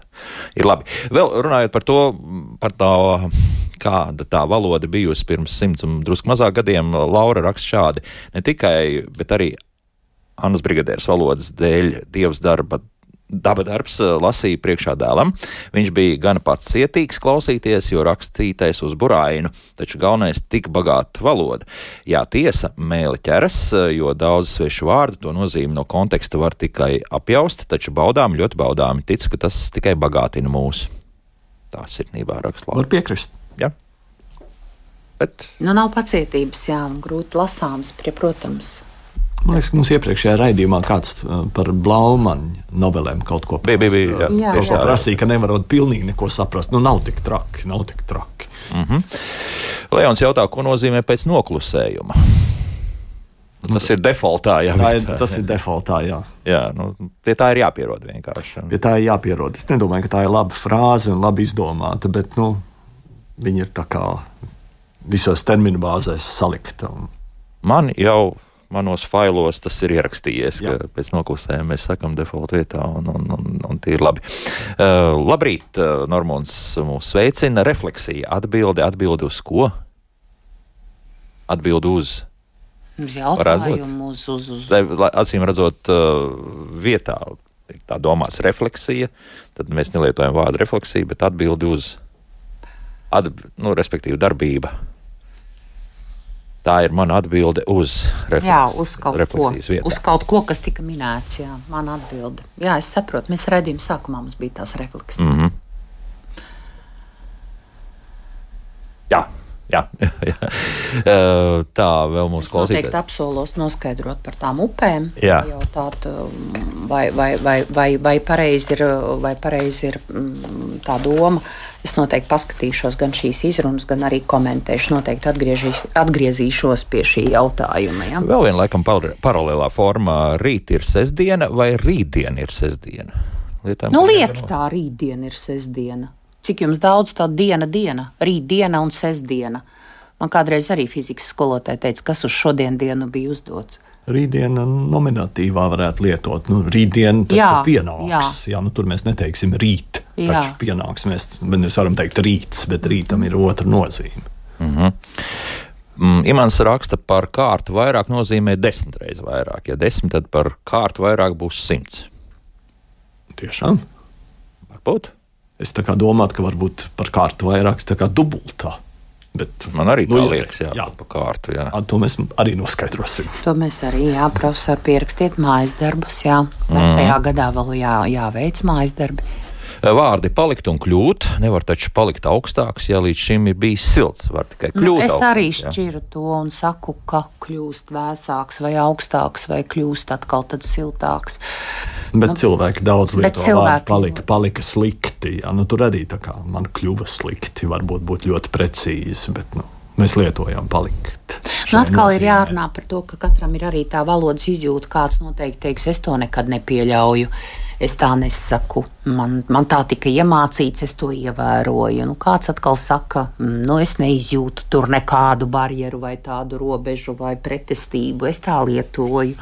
ir labi. Vēl runājot par to, par tā, kāda tā valoda bijusi pirms simts un drusku mazāk gadiem, Laura raksta šādi. Ne tikai, bet arī Annas brigadieres valodas dēļ dievs darba. Daba darbs eh, lasīja priekšā dēlam. Viņš bija gan pats cietīgs klausīties, jo rakstītais uz burāinu, taču galvenais - tik bagāta valoda. Jā, tiesa, mēli ķeras, eh, jo daudz svešu vārdu to nozīmi no konteksta var tikai apjaust, taču baudām, ļoti baudām, tic, ka tas tikai bagātina mūs. Tā sirdnībā raksta Var piekrist. Jā. Bet Nu, nav pacietības, jā, grūti lasāms, prie, protams. Man liekas, ka mums iepriekšējā raidījumā kāds uh, par Blaumaņa novelēm kaut ko Bija, bija, bija, jā. Jā, ko jā. prasīja, ka nevarot pilnīgi neko saprast. Nu, nav tik traki, nav tik traki. Leons jautā, ko nozīmē pēc noklusējuma. Tas ir defaultā, jā. Tā ir, bet- tas ir defaultā, jā. Jā, nu, pie tā ir jāpierod vienkārši. Pie tā ir jāpierod. Es nedomāju, ka tā ir laba frāze un labi izdomāta, bet nu, viņi ir tā kā visos terminu bāzēs salikta. Man jau manos failos tas ir ierakstījies, ka Jā. pēc noklusējuma mēs sakām default vietā, un, un, un, un tie ir labi. Uh, labrīt, uh, Normons mūs sveicina. Refleksija, atbilde, atbilde uz ko? Atbilde uz. Būt. jautājumu uz, uz, uz. Acīm redzot, uh, vietā ir tā domās refleksija, tad mēs nelietojam vārdu refleksija, bet atbildi uz, atb, nu, respektīvi, darbība. Tā ir mana atbilde uz refleks, Jā, uz kaut, ko, vietā. uz kaut ko, kas tika minēts. Jā, man atbilde. Jā, es saprotu. Mēs redzējām, sākumā mums bija tās refleksijas. Mm -hmm. Jā, (laughs) jā, tā vēl mums Es noteikti apsolos noskaidrot par tām upēm. Jā. Jautāt, um, vai, vai, vai, vai, vai pareizi ir, vai pareizi ir mm, tā doma. Es noteikti paskatīšos gan šīs izrunas, gan arī komentēšu. Noteikti atgriežīs, atgriezīšos pie šī jautājuma. Ja? Vēl viena laikam par- paralēlā formā. Rīt ir sestdiena vai rītdiena ir sestdiena? Lietām, Nu, liek tā, rītdiena ir sestdiena. Cik jums daudz tā diena, diena, rītdiena un sestdiena? Man kādreiz arī fizikas skolotāja teica, kas uz šodien dienu bija uzdots. Rītdiena nominatīvā varētu lietot. Nu, rītdiena taču Jā, pienāks. jā. Jā, nu, tur mēs neteiksim rīt. Jā. Taču pienāks. Mēs, mēs varam teikt rīts, bet rītam ir otra nozīme. Mm -hmm. Mm, Imants raksta par kārtu vairāk nozīmē desmit reizes vairāk. Ja desmit, tad par kārtu vairāk būs simts. Tiešām? Varbūt. Es domāju, ka varbūt par kārtu vairāk tā kā dubultā. Bet, Man arī tā nu, liekas, jā, jā. pa kārtu. Jā. A, To mēs arī noskaidrosim. To mēs arī, jā, profesori, pierakstiet mājas darbus, jā. Vecajā gadā vēl jā, jāveic mājas darbi. Vārdi palikt un kļūt. Nevar taču palikt augstāks, ja līdz šim ir bijis silts. Var tikai Nu, kļūt. es arī augstāks, jā. šķiru to un saku, ka kļūst vēsāks vai augstāks, vai kļūst atkal tad siltāks. Bet nu, cilvēki daudz bet lieto cilvēki palika, palika slikti. Jā. Nu, tur arī tā kā man kļuva slikti. Varbūt būtu ļoti precīzi, bet nu, mēs lietojam palikt. Nu, atkal ir nozīmē. jārunā par to, ka katram ir arī tā valodas izjūta. Kāds noteikti teiks, es to nekad nepieļauju. Es tā nesaku. Man, man tā tika iemācīts, es to ievēroju. Nu, kāds atkal saka, "Mm, nu, es neizjūtu tur nekādu barjeru vai tādu robežu vai pretestību. Es tā lietoju.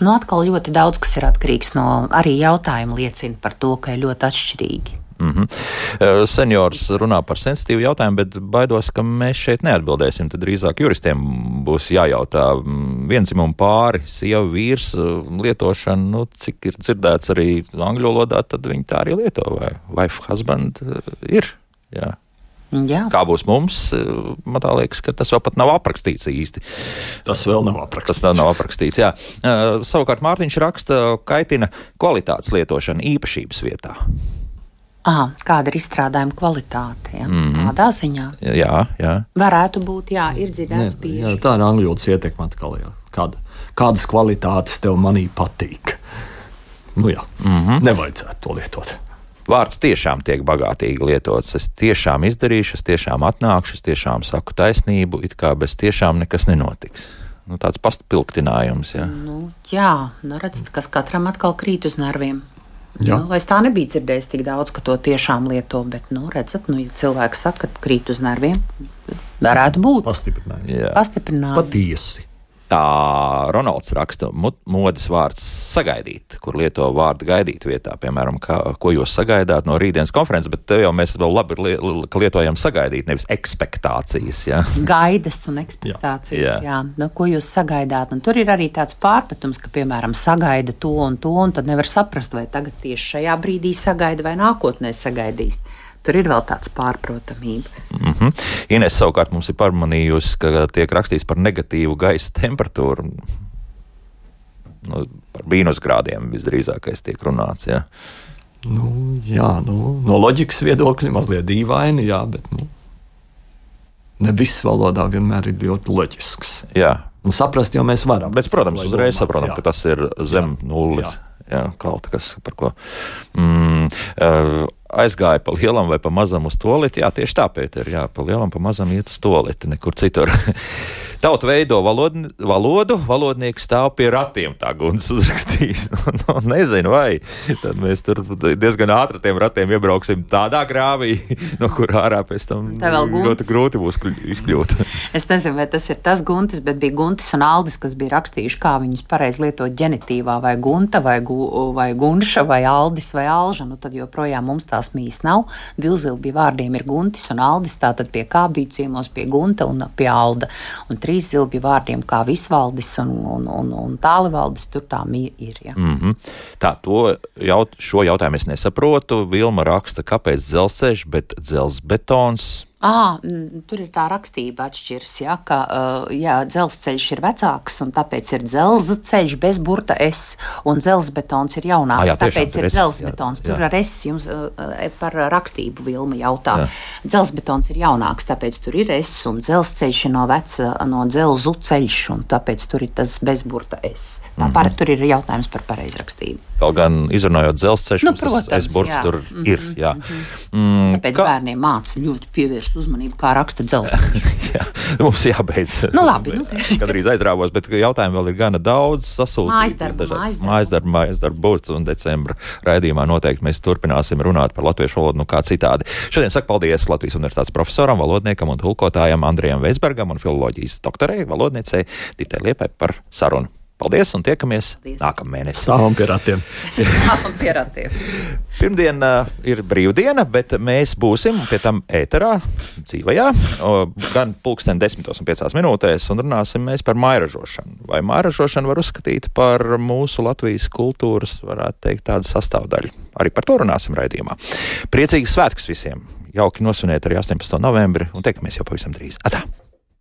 Nu, atkal ļoti daudz kas ir atkarīgs no arī jautājuma, liecina par to, ka ir ļoti atšķirīgi. Mm -hmm. Seniors runā par sensitīvu jautājumu, bet baidos, ka mēs šeit neatbildēsim. Tad drīzāk juristiem būs jājautā mm, vienzimumu pāri, sieva, vīrs uh, lietošana, nu, cik ir dzirdēts arī angļu valodā, tad viņi tā arī lieto. Vai wife, husband uh, ir. Jā. Jā. Kā būs mums, uh, man liekas, ka tas vēl pat nav aprakstīts īsti. Tas vēl nav aprakstīts. Tas vēl nav aprakstīts. Jā. Savukārt Mārtiņš raksta, kaitina kvalitātes lietošana īpašības vietā. Aha, kāda ir izstrādājuma kvalitāte? Ja? Mm -hmm. Tādā ziņā Jā, jā. varētu būt, jā, ir dzirdēts bieži. jā, tā ir angļu valodas ietekme atkal. Jā. Kāda, kādas kvalitātes tev manī patīk? Nu, jā, mm -hmm. nevajadzētu to lietot. Vārds tiešām tiek bagātīgi lietots. Es tiešām izdarīšu, es tiešām atnākšu, es tiešām saku taisnību, it kā bez tiešām nekas nenotiks. Nu, tāds pastpilktinājums. Ja. Nu, jā, nu redzat, kas katram atkal krīt uz nerviem. Jā. Nu, es tā nebiju dzirdējis tik daudz, ka to tiešām lieto, bet, nu, redzat, nu, ja cilvēks saka, ka krīt uz nerviem, varētu būt Pastiprinājumi. Jā. pastiprinājums. Patiesi. Tā Ronalds raksta, modes vārds sagaidīt, kur lieto vārdu gaidīt vietā, piemēram, kā, ko jūs sagaidāt no rītdienas konferences, bet te jau mēs vēl labi li- lietojam sagaidīt, nevis ekspektācijas. Ja? (laughs) Gaidas un expectācijas. Jā. Jā. Jā. Nu, ko jūs sagaidāt? Un tur ir arī tāds pārpratums, ka, piemēram, sagaida to un to, un tad nevar saprast, vai tagad tieši šajā brīdī sagaida vai nākotnē sagaidīs. Tur ir vēl tāds pārprotamība. Mm -hmm. Ines savukārt mums ir pamanījusi, ka tiek rakstīts par negatīvu gaisa temperatūru. Nu, par mīnusgrādiem visdrīzākais tiek runāts. Ja? Nu, jā, nu, no loģikas viedokļa mazliet dīvaini, jā, bet nu, ne viss valodā vienmēr ir ļoti loģisks. Jā. Un saprast jau mēs varam. Bet, protams, uzreiz saprotam, ka tas ir zem Jā. nulles. Jā. Jā, kaut kas, par ko mm, uh, aizgāja pa lielam vai pa mazam uz toleti. Jā, tieši tā, Pēter, jā, pa lielam, pa mazam iet uz toleti, nekur citur. (laughs) Tauta veido valodni, valodu, valodnieks stāv pie ratiem, tā guns uzrakstījis. (laughs) nu, nu, nezinu, vai tad mēs tur diezgan ātri tiem ratiem iebrauksim tādā grāvī, (laughs) no kur ārā pēc tam Tā ļoti grūti būs izkļūt. Es nezinu, vai tas ir tas guntis, bet bija guntis un aldis, kas bija rakstījuši, kā viņus pareizi lietot ģenitīvā, vai gunta, vai, gu, vai gunša, vai aldis, vai alža. Nu, tad joprojām mums tās mīs nav. Divzilbi vārdiem ir guntis un aldis, tātad pie kā bija ciemos pie gunta un pie alda. Un trīs zilbi vārdiem kā visvaldis un, un, un, un tālivaldis, tur tā mija ir. Ja. Mm -hmm. Tā, to jaut, šo jautājumu es nesaprotu. Vilma raksta, kāpēc dzelzceļš, bet dzelzbetons. Ah, mm, tur ir tā rakstība atšķiras, ja, ka jā, dzelzceļš ir vecāks un tāpēc ir dzelzceļš bez burta S, un dzelzbetons ir jaunāks. Ah, jā, tiešām, tāpēc tur ir S, dzelzbetons. jā, Tur jā. ar S jums uh, par rakstību vilma jautā. Jā. Dzelzbetons ir jaunāks, tāpēc tur ir S, un dzelzceļš ir no veca, no dzelzu ceļš, un tāpēc tur ir tas bez burta S. Tā Mhm. par, tur ir jautājums par pareizrakstību. Kaut gan izrunājot dzelzceļš, Nu, mums tas protams, aizburts jā. tur Mhm, ir. Jā. Mm, Tāpēc kā- bērniem māca ļoti pievērst uzmanību, kā raksta dzelzceļš. (laughs) jā, mums jābeidz. Nu, labi, nu. (laughs) Kadrīz aizrāvos, bet jautājumu vēl ir gana daudz. Mājasdarbu. mājasdarbu, mājasdarbu burts un decembra raidījumā noteikti mēs turpināsim runāt par latviešu valodu, nu kā citādi. Šodien saku paldies Latvijas universitātes profesoram, valodniekam un tulkotājam Andrijam Veisbergam un filoloģijas doktorei, valodniecei Ditai Liepai par sarunu. Paldies un tiekamies mēnesī. Stāvam pie ratiem. Stāvam pie ratiem. Pirmdien uh, ir brīvdiena, bet mēs būsim pie tam ēterā, dzīvajā, o, gan pulksten 10 un 5 minūtēs, un runāsim mēs par mairažošanu. Vai mairažošanu var uzskatīt par mūsu Latvijas kultūras, varētu teikt, tādu sastāvdaļu? Arī par to runāsim raidījumā. Priecīgas svētkus visiem! Jauki nosvinēt arī 18. novembri un tiekamies jau pavisam drīz. Atā!